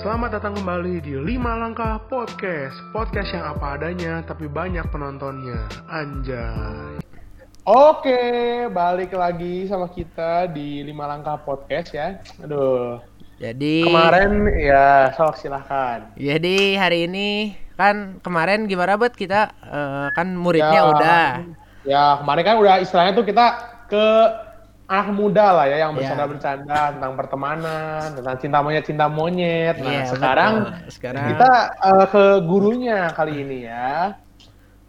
Selamat datang kembali di 5 Langkah Podcast. Podcast yang apa adanya tapi banyak penontonnya. Anjay. Oke, balik lagi sama kita di 5 Langkah Podcast ya. Aduh. Jadi Kemarin ya, sok silahkan. Jadi hari ini kan kemarin gimana buat kita? Eh, kan muridnya Ya, udah. Ya, kemarin kan udah istilahnya tuh kita ke anak muda lah ya yang Ya. bercanda-bercanda tentang pertemanan, tentang cinta monyet cinta monyet. Nah, Iya, sekarang betul. sekarang kita eh, ke gurunya kali ini ya.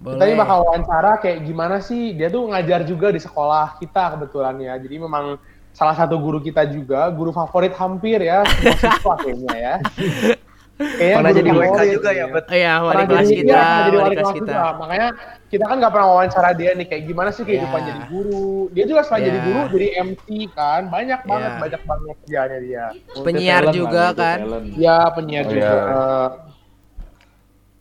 Kita boleh. ini bakal wawancara kayak gimana sih dia tuh ngajar juga di sekolah kita kebetulan ya. Jadi memang salah satu guru kita juga, guru favorit hampir ya, semua siswa kayaknya ya. Kayaknya Pernah jadi WK juga ya, ya. Bet? Iya, wali Pernah kelas jadi- kita, iya, wali kelas kita. juga. Makanya kita kan nggak pernah wawancara dia nih kayak gimana sih kehidupan Iya. jadi guru. Dia juga selain jadi Iya. guru jadi MC kan. Banyak banget Iya. banyak banget kerjaannya dia. Penyiar juga kan. Ya penyiar Oh, juga. iya. Eh,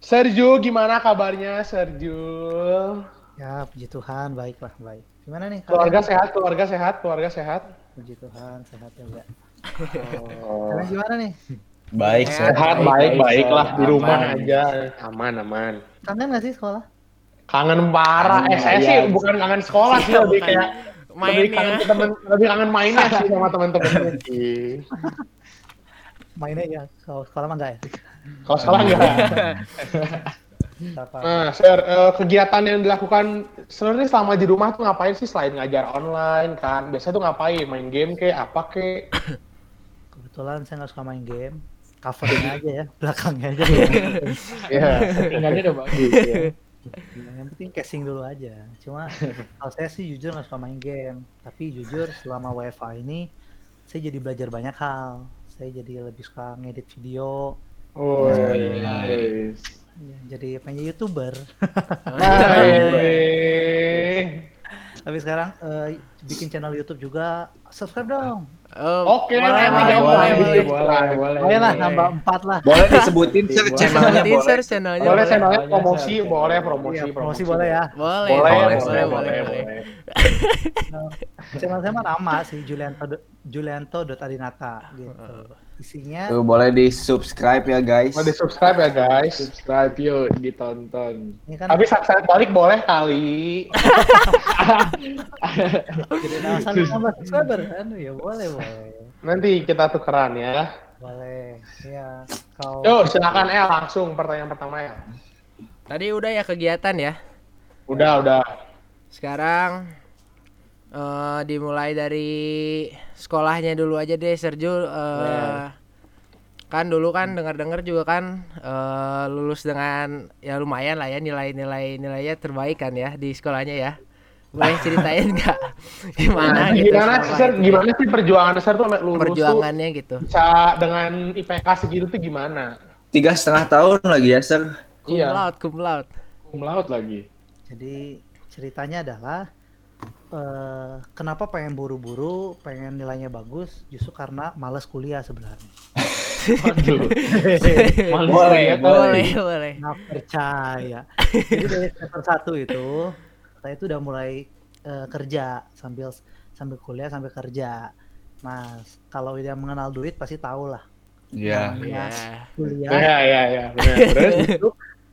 Sergio gimana kabarnya Sergio? Ya, puji Tuhan, baiklah, baik. Gimana nih? Keluarga sehat, keluarga sehat, keluarga sehat. Puji Tuhan, sehat juga. Oh. Kalian gimana nih? Baik, Sehat, Sehat baik, baik baik lah di aman. rumah aja aman aman. Kangen gak sih sekolah? Kangen parah. Eh saya Iya. sih bukan kangen sekolah sih lebih kayak Main lebih ya. kangen ke temen, lebih kangen mainnya sih sama teman-teman sih. Mainnya ya, kalau sekolah mah enggak ya? Kalau sekolah enggak. Nah, Sir, eh, kegiatan yang dilakukan sebenarnya selama di rumah tuh ngapain sih selain ngajar online kan? Biasanya tuh ngapain? Main game kayak apa kayak? Kebetulan saya nggak suka main game. Covernya aja ya, belakangnya aja. Iya, settingannya udah bagus ya. yang penting casing dulu aja. Cuma kalau saya sih jujur nggak suka main game. Tapi jujur selama WFA ini saya jadi belajar banyak hal. Saya jadi lebih suka ngedit video. Oh, Nice. Ya, jadi pengen youtuber. Hai. Tapi sekarang eh, bikin channel YouTube juga. Subscribe dong. Oh, Oke, boleh, boleh, boleh, boleh, boleh. boleh, boleh. Boleh lah, boleh. nambah empat lah. Boleh disebutin Boleh. channelnya boleh. Sir, channelnya Boleh channelnya Boleh, promosi, boleh promosi, Iya, promosi boleh ya. Boleh, Boleh, boleh, boleh, boleh, boleh, boleh. Channel saya mah nama sih Julianto Julianto.adinata gitu. Isinya Tuh boleh di subscribe ya guys. Mau di subscribe ya guys. subscribe yuk, ditonton. ini kan Tapi subscribe balik boleh kali. jadi nama nambah subscriber kan? Ya boleh boleh. Nanti kita tukeran ya. Boleh. Ya kalau Yuk, silakan El langsung pertanyaan pertama ya. Tadi udah ya kegiatan ya. Udah, udah. Sekarang eh dimulai dari sekolahnya dulu aja deh Sergio eh kan dulu kan dengar-dengar juga kan eh lulus dengan ya lumayan lah ya nilai-nilai nilainya terbaik kan ya di sekolahnya ya boleh ceritain nggak gimana Nah, gitu gimana sih, itu? Gimana sih perjuangan Sir tuh lulus tuh perjuangannya gitu bisa dengan IPK segitu tuh gimana? Tiga setengah tahun lagi ya sir. cum Iya. Cum laude lagi. jadi ceritanya adalah eh kenapa pengen buru-buru, pengen nilainya bagus, justru karena males kuliah sebenarnya. Boleh, ya, boleh boleh Nggak percaya. Jadi dari semester satu itu saya itu udah mulai eh, kerja sambil sambil kuliah sambil kerja. Nah, kalau dia mengenal duit pasti tahu lah. Iya. ya Kuliah Iya, iya, iya, benar. Terus itu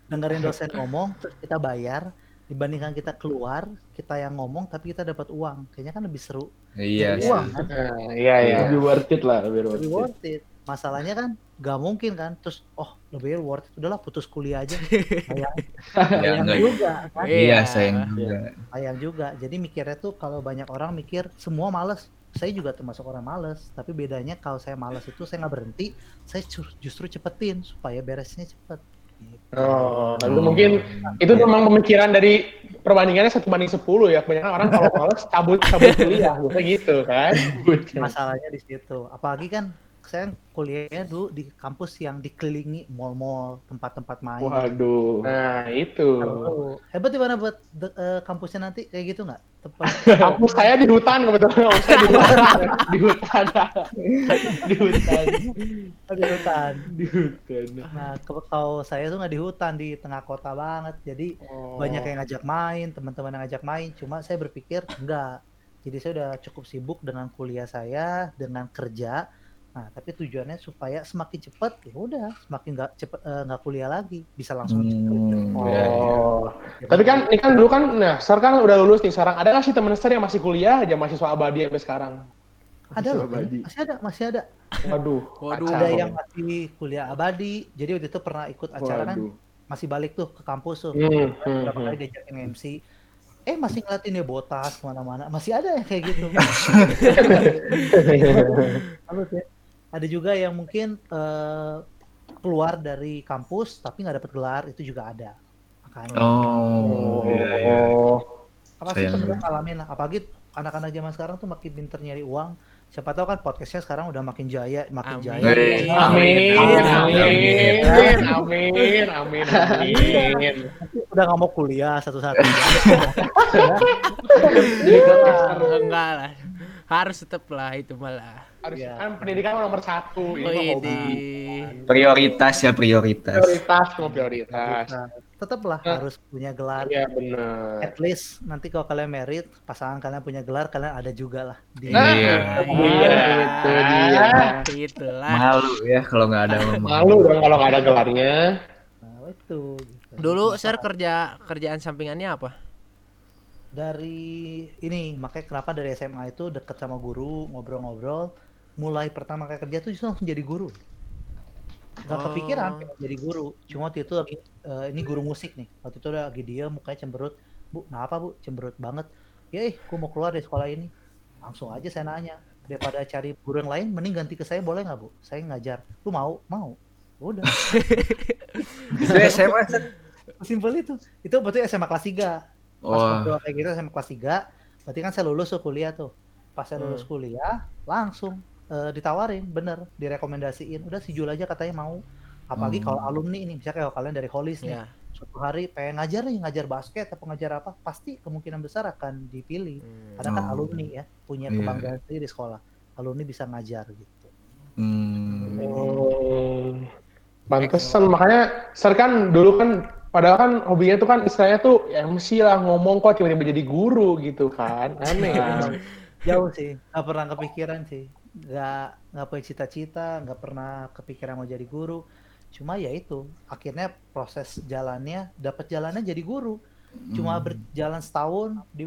dengerin dosen ngomong terus kita bayar dibandingkan kita keluar kita yang ngomong tapi kita dapat uang. Kayaknya kan lebih seru. Iya. Lebih sih. uang kan? Nah, iya, iya. Lebih worth it lah, lebih lebih worth it. Masalahnya kan gak mungkin kan. Terus oh lebih worth it. Udahlah putus kuliah aja. Sayang, Ya, sayang juga. kan? Iya. Iya, sayang juga. sayang juga. Jadi mikirnya tuh kalau banyak orang mikir semua males. Saya juga termasuk orang males. Tapi bedanya kalau saya males itu saya nggak berhenti. Saya ju- justru cepetin supaya beresnya cepet. Gitu. Oh, tapi itu mungkin itu memang pemikiran dari perbandingannya satu banding sepuluh ya. Kebanyakan orang kalau males cabut cabut kuliah, gitu kan. masalahnya di situ apalagi kan saya kuliahnya dulu di kampus yang dikelilingi mall-mall tempat-tempat main Waduh. Nah, itu. Aduh, hebat di mana buat de- eh, kampusnya nanti kayak gitu nggak tempat Kampus saya di hutan kebetulan, kampus saya di hutan. di hutan. di hutan. di hutan Di hutan. nah ke- kalau saya tuh nggak di hutan di tengah kota banget jadi Oh. banyak yang ngajak main teman-teman yang ngajak main cuma saya berpikir enggak jadi saya udah cukup sibuk dengan kuliah saya dengan kerja Nah, tapi tujuannya supaya semakin cepat ya udah semakin nggak cepet eh, nggak kuliah lagi, bisa langsung kerja. Hmm, Oh. iya, iya. Tapi kan ini kan dulu kan nah, Ser kan udah lulus nih sekarang. Ada nggak sih temen Ser yang masih kuliah aja mahasiswa abadi sampai sekarang? ada loh, abadi. masih ada, masih ada. Waduh. Waduh. Ada yang masih kuliah abadi. Jadi waktu itu pernah ikut acara kan Waduh. masih balik tuh ke kampus tuh. Hmm, hmm, Berapa hmm. kali diajakin MC. Eh masih ngeliatin dia botas ke mana-mana. Masih ada yang kayak gitu. Halus ya. Ada juga yang mungkin eh, keluar dari kampus tapi nggak dapet gelar itu juga ada. Makanya. Oh, iya, iya. Oh. Apa sih sebenarnya ngalamin lah. Apalagi anak-anak zaman sekarang tuh makin pinter nyari uang. Siapa tahu kan podcastnya sekarang udah makin jaya, makin Amin. jaya. Amin, Amin. amin, amin, amin, amin, amin. Udah nggak mau kuliah satu-satu. Enggak lah. Harus tetap lah itu malah. Harus Iya. kan pendidikan nomor satu. Ini Oh, ini. hobi. Prioritas ya prioritas. Prioritas, mau prioritas. Nah, tetaplah Nah. harus punya gelar. Iya benar. At least nanti kalau kalian merit, pasangan kalian punya gelar, kalian ada juga lah. Di... Iya. Iya, itu dia. Itulah. Malu ya kalau nggak ada. Malu dong kalau nggak ada gelarnya. Nah, itu. gitu. Dulu Ser kerja kerjaan sampingannya apa? dari ini makanya kenapa dari SMA itu deket sama guru ngobrol-ngobrol mulai pertama kali kerja tuh justru langsung jadi guru. Nggak Oh. kepikiran pengen jadi guru. Cuma waktu itu lagi eh, ini guru musik nih. Waktu itu lagi dia mukanya cemberut. Bu kenapa bu? Cemberut banget. Ya eh gue mau keluar dari sekolah ini. Langsung aja saya nanya daripada cari guru yang lain mending ganti ke saya boleh nggak bu? Saya ngajar. Lu mau? Mau. Udah. Itu SMA simpel itu. Itu berarti SMA kelas 3 pas ngobrol kayak gitu SMA kelas 3 berarti kan saya lulus tuh kuliah tuh. Pas saya lulus Hmm. kuliah langsung eh, ditawarin bener direkomendasiin udah si Jul aja katanya mau apalagi Hmm. kalau alumni ini misalnya kalau kalian dari Holis nih Ya. suatu hari pengen ngajar nih ngajar basket atau ngajar apa pasti kemungkinan besar akan dipilih Hmm. karena kan Oh. alumni ya punya Iya. kebanggaan sendiri di sekolah alumni bisa ngajar gitu Hmm. Oh. Pantesan makanya Ser kan dulu kan padahal kan hobinya tuh kan istilahnya tuh MC lah ngomong kok tiba-tiba jadi guru gitu kan. Aneh. Nah. jauh sih nggak pernah kepikiran sih nggak nggak punya cita-cita nggak pernah kepikiran mau jadi guru. Cuma ya itu akhirnya proses jalannya dapat jalannya jadi guru. Cuma Hmm. berjalan setahun di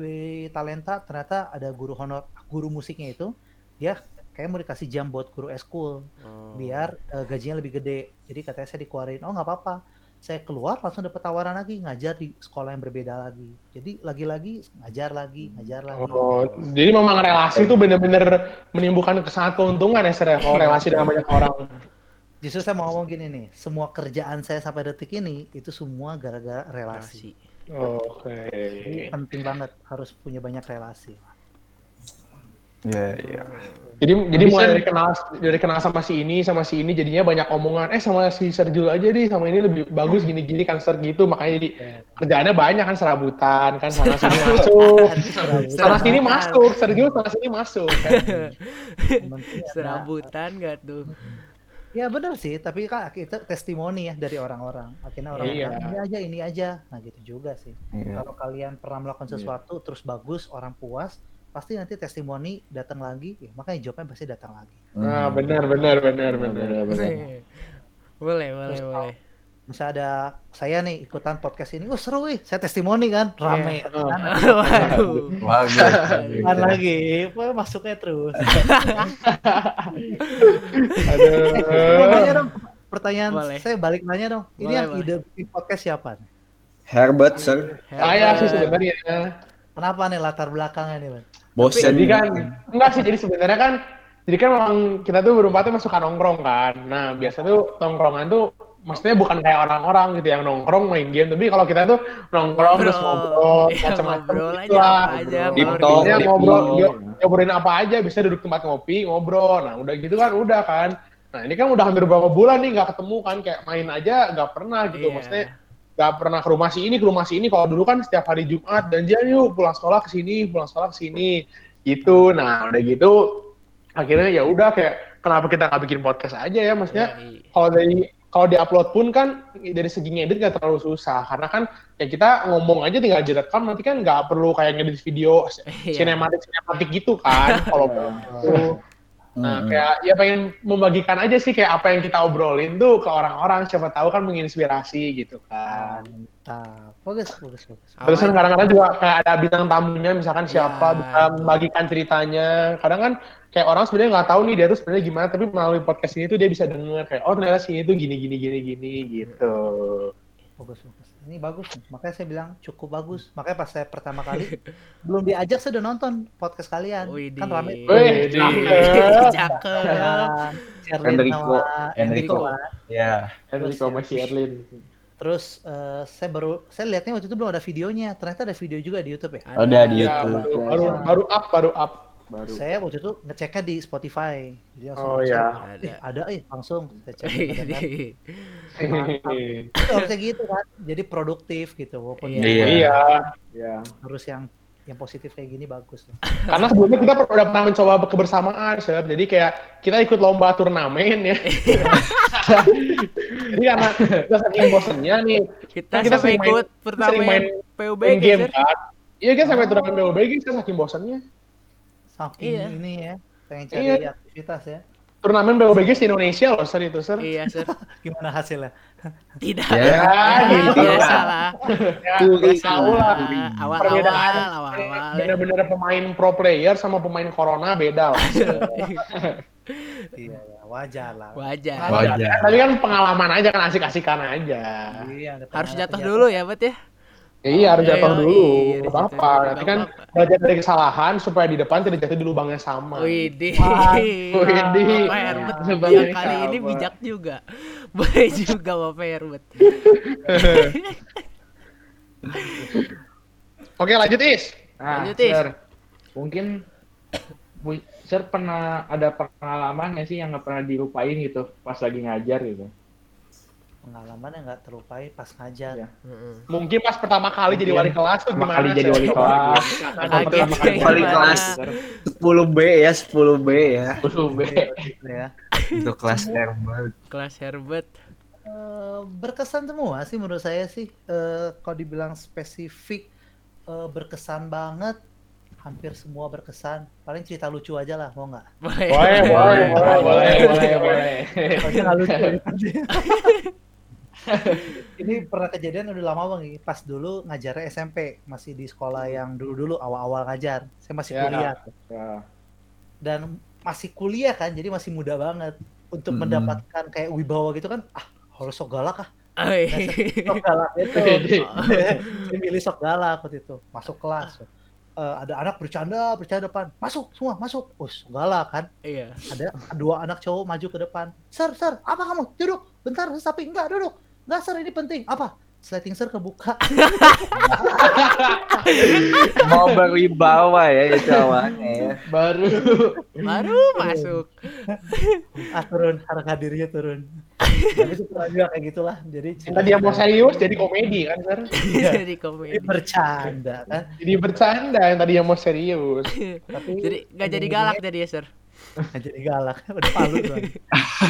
talenta ternyata ada guru honor guru musiknya itu dia kayak mau dikasih jam buat guru eskul. Oh. biar eh, gajinya lebih gede. Jadi katanya saya dikeluarin. Oh nggak apa-apa saya keluar langsung dapat tawaran lagi ngajar di sekolah yang berbeda lagi jadi lagi-lagi ngajar lagi ngajar lagi Oh, jadi memang relasi tuh bener-bener menimbulkan kesangat keuntungan ya Ser ya, kalau relasi dengan banyak orang. Justru saya mau ngomong gini nih, semua kerjaan saya sampai detik ini itu semua gara-gara relasi. Oke. Jadi penting banget harus punya banyak relasi. Iya, iya. Jadi jadi Bisa- mulai dari kenal dari kenal sama si ini sama si ini jadinya banyak omongan eh sama si Sergio aja deh sama ini lebih bagus gini-gini kan Ser gitu makanya jadi kerjaannya banyak kan serabutan kan sana sini masuk sana sini masuk Sergio sana sini masuk kan. Serabutan gak tuh? Ya benar sih, tapi kan kita testimoni ya dari orang-orang. Akhirnya orang Iya. bilang, ini aja, ini aja. Nah gitu juga sih. Iya. Kalau kalian pernah melakukan sesuatu terus bagus, orang puas, pasti nanti testimoni datang lagi. Ya, makanya jawabnya pasti datang lagi. Nah benar benar benar benar. boleh, boleh, Terus boleh. Misalnya ada saya nih ikutan podcast ini, oh seru wih, saya testimoni kan, rame. Iya. Kan, Waduh. Bagus. kan lagi, masuknya terus. Aduh. Dong, pertanyaan Boleh. saya balik nanya dong. Ini Boleh, yang boleh. ide bikin podcast siapa? nih? Herbert, Sir. Saya sih sebenarnya. Kenapa nih latar belakangnya nih, Bang? Bosen. Jadi kan enggak sih jadi sebenarnya kan jadi kan memang kita tuh berempat tuh suka nongkrong kan. Nah, biasa tuh nongkrongan tuh maksudnya bukan kayak orang-orang gitu yang nongkrong main game, tapi kalau kita tuh nongkrong terus ngobrol Iya, macam-macam ngobrol gitu aja lah. aja. Ngobrol, dia- ngobrolin apa aja, bisa duduk tempat ngopi, ngobrol. Nah, udah gitu kan, udah kan. Nah, ini kan udah hampir beberapa bulan nih nggak ketemu kan, kayak main aja nggak pernah gitu. Iya. Maksudnya nggak pernah ke rumah si ini, ke rumah si ini. Kalau dulu kan setiap hari Jumat, janjian yuk pulang sekolah ke sini, pulang sekolah ke sini. Gitu. Nah, udah gitu, akhirnya ya udah kayak kenapa kita nggak bikin podcast aja ya, maksudnya Iya. kalau dari kalau diupload pun kan dari segi ngedit nggak terlalu susah karena kan ya kita ngomong aja tinggal direkam nanti kan nggak perlu kayak ngedit video Iya. sinematik sinematik gitu kan kalau gitu. Nah, kayak ya pengen membagikan aja sih kayak apa yang kita obrolin tuh ke orang-orang siapa tahu kan menginspirasi gitu kan. Mantap. Bagus, bagus, bagus. Terus kan kadang-kadang juga kayak ada bintang tamunya misalkan siapa Ya, bisa membagikan ceritanya. Kadang kan kayak orang sebenarnya nggak tahu nih dia tuh sebenarnya gimana tapi melalui podcast ini tuh dia bisa denger kayak oh ternyata sini tuh gini gini gini gini gitu. Bagus, bagus. Ini bagus nih. Makanya saya bilang cukup bagus. Makanya pas saya pertama kali belum diajak saya udah nonton podcast kalian. Widih. Kan rame. Wih, cakep. Enrico. Enrico. Ya. Enrico sama Sherlyn. Terus eh, saya baru saya lihatnya waktu itu belum ada videonya. Ternyata ada video juga di YouTube ya. Ada di Ya, YouTube. baru, baru baru up baru up. Baru Saya waktu itu ngeceknya di Spotify. Jadi langsung Oh, cek. ya. Eh, ada eh langsung saya cek. ada kan. Widih. Mantap. Itu harusnya gitu kan. Jadi produktif gitu walaupun Iya. Iya. Iya. ya harus yang yang positif kayak gini bagus lah. Karena sebelumnya kita udah pernah mencoba kebersamaan, Sir. Jadi kayak kita ikut lomba turnamen ya. Jadi karena kita saking bosennya nih, Kita, Kan kita sampai sering main- ikut pertama sering main- PUBG game kan. Iya kan sampai turnamen PUBG kita saking bosennya. Saking Iya. ini ya, pengen cari Iya. aktivitas ya. Turnamen PUBG di Indonesia loh, Sir itu, Sir. Iya, Sir. Gimana hasilnya? Tidak. Ya, gitu biasa lah. Ya, tahu lah. Awal-awal, Perbedaan awal-awal. bener-bener pemain pro player sama pemain corona beda lah. Iya, ya, wajar lah. Wajar. Wajar. Tapi kan pengalaman aja kan asik-asikan aja. Iya, Harus jatuh dulu ya, Bet ya. Iya harus jatuh Iya, dulu, iya, nggak harus jatuh dulu, Nanti kan nggak apa-apa. belajar dari kesalahan supaya di depan tidak jatuh di lubang yang sama. Widih. Widih. Bapak Herbert kali ini bijak juga. Boleh juga Bapak Herbert. Oke lanjut Is. nah Lanjut, Is. Sir, mungkin Sir pernah ada pengalaman nggak sih yang nggak pernah dilupain gitu pas lagi ngajar gitu Pengalaman yang nggak terlupain pas ngajar. Heeh. Mungkin pas pertama kali jadi wali kelas tuh pertama gimana? kali jadi wali kelas Kaget kayak Wali kelas. 10B ya, 10B ya. Usul B Gitu ya. Untuk kelas Herbert. Kelas Herbert. Eh, berkesan semua sih menurut saya sih. Eh, kalau dibilang spesifik eh, berkesan banget, hampir semua berkesan. Paling cerita lucu aja lah, mau nggak? Boleh. Boleh, boleh, boleh, boleh, boleh boleh Soalnya nggak lucu. Ini pernah kejadian udah lama bang, pas dulu ngajarnya SMP, masih di sekolah yang dulu-dulu awal-awal ngajar. Saya masih Ya. kuliah ya. dan masih kuliah kan, jadi masih muda banget. Untuk Mm-mm. mendapatkan kayak wibawa gitu kan, ah harus sok galak ah. Oi. Sok galak itu. Saya milih sok galak waktu itu. Masuk kelas. Eh, ada anak bercanda, bercanda depan. Masuk semua, masuk. Oh, sok galak kan. Iya. Ada dua anak cowok maju ke depan. Sir, sir, apa kamu? Duduk. Bentar, tapi enggak duduk. Enggak, sir, ini penting. Apa? Sliding sir kebuka. Mau berwibawa ya itu awalnya ya. baru Baru masuk. ah, turun. Harga dirinya turun. Tapi itu pernah juga kayak gitulah. Jadi Yang tadi yang mau serius jadi komedi kan, Sir? Jadi Ini komedi. bercanda kan. Jadi bercanda yang tadi yang mau serius. Tapi Jadi nggak jadi galak jadi ya, Sir. jadi galak. Udah palu tuh.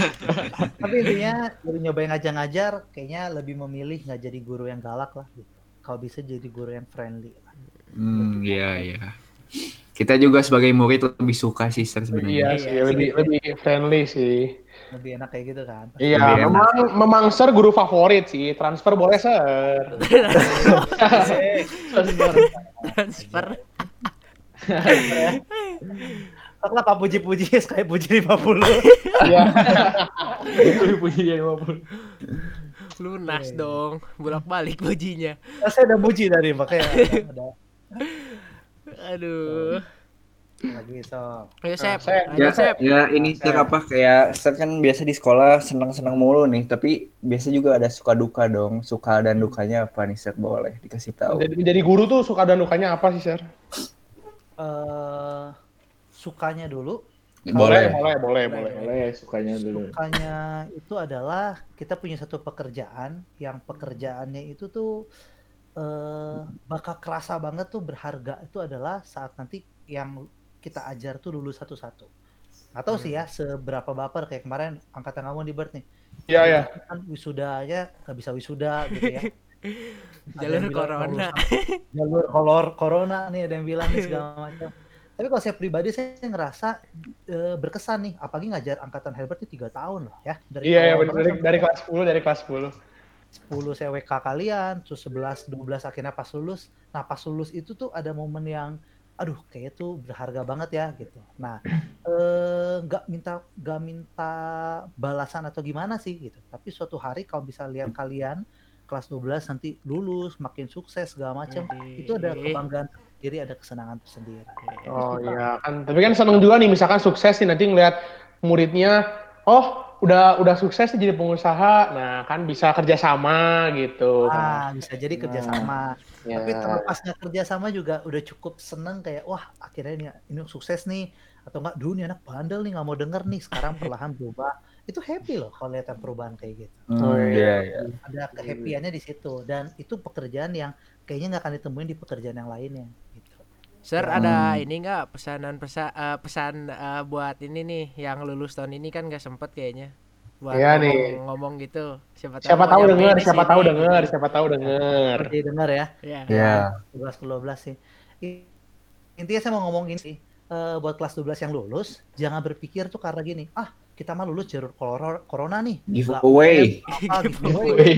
Tapi intinya dari nyobain ngajar-ngajar, kayaknya lebih memilih nggak jadi guru yang galak lah. Gitu. Kalau bisa jadi guru yang friendly. Hmm, iya iya. Kita juga sebagai murid lebih suka sih Sir Iya sebenarnya. sih, lebih lebih friendly sih. Lebih enak kayak gitu kan. Iya, Lebih enak. memang memang Sir guru favorit sih. Transfer boleh, Sir. Transfer. Setelah Pak puji-puji kayak puji 50. Iya. itu puji dia 50 Lunas dong. Bolak-balik bajinya. Nah, saya udah puji tadi makanya ada, Aduh. lagi so. Ayo, Sep. Sep. Ya, Sep. ya ini Sir apa kayak Sir kan biasa di sekolah senang-senang mulu nih, tapi biasa juga ada suka duka dong. Suka dan dukanya apa nih Sir boleh dikasih tahu. Jadi, jadi guru tuh suka dan dukanya apa sih, Sir? Eh sukanya dulu Boleh. boleh, boleh, boleh. boleh sukanya dulu sukanya itu adalah kita punya satu pekerjaan yang pekerjaannya itu tuh eh bakal kerasa banget tuh berharga itu adalah saat nanti yang kita ajar tuh lulus satu-satu. Atau sih ya seberapa baper kayak kemarin angkatan kamu di Bert nih. Iya, iya. Kan wisudanya nggak bisa wisuda gitu ya. Jalur bilang corona. jalur kolor corona nih ada yang bilang nih segala macam. Tapi kalau saya pribadi saya ngerasa eh, berkesan nih, apalagi ngajar angkatan Herbert itu tiga tahun loh ya. Dari Iya, iya awal bener. banget dari, dari kelas 10, dari kelas 10. 10 saya WK kalian, terus 11, 12 akhirnya pas lulus. Nah pas lulus itu tuh ada momen yang, aduh kayaknya tuh berharga banget ya gitu. Nah eh, nggak minta nggak minta balasan atau gimana sih gitu. Tapi suatu hari kalau bisa lihat kalian kelas 12 nanti lulus, makin sukses segala macam, itu ada kebanggaan tersendiri, ada kesenangan tersendiri. Oh iya kan, tapi kan seneng juga nih misalkan sukses nih nanti ngeliat muridnya, oh udah udah sukses jadi pengusaha, nah kan bisa kerjasama gitu. Ah, bisa jadi kerjasama. Ya. Tapi terlepasnya kerjasama juga udah cukup seneng kayak wah akhirnya ini, ini sukses nih atau enggak dulu nih anak bandel nih nggak mau denger nih sekarang perlahan berubah itu happy loh kalau lihat perubahan kayak gitu Oh, Hmm, iya. iya, iya. ada kehappyannya di situ dan itu pekerjaan yang kayaknya nggak akan ditemuin di pekerjaan yang lainnya. Sir Hmm. ada ini nggak pesanan pesa, eh, pesan eh, buat ini nih yang lulus tahun ini kan nggak sempet kayaknya buat Iya ngomong, nih. ngomong gitu siapa tahu Siapa tahu nyampein denger, siapa tahu denger, siapa tahu denger. Seperti dengar ya Iya. Iya. 12 ke 12 sih intinya saya mau ngomong gini sih eh, buat kelas 12 yang lulus jangan berpikir tuh karena gini ah kita mah lulus jalur corona, nih Giveaway. giveaway Giveaway.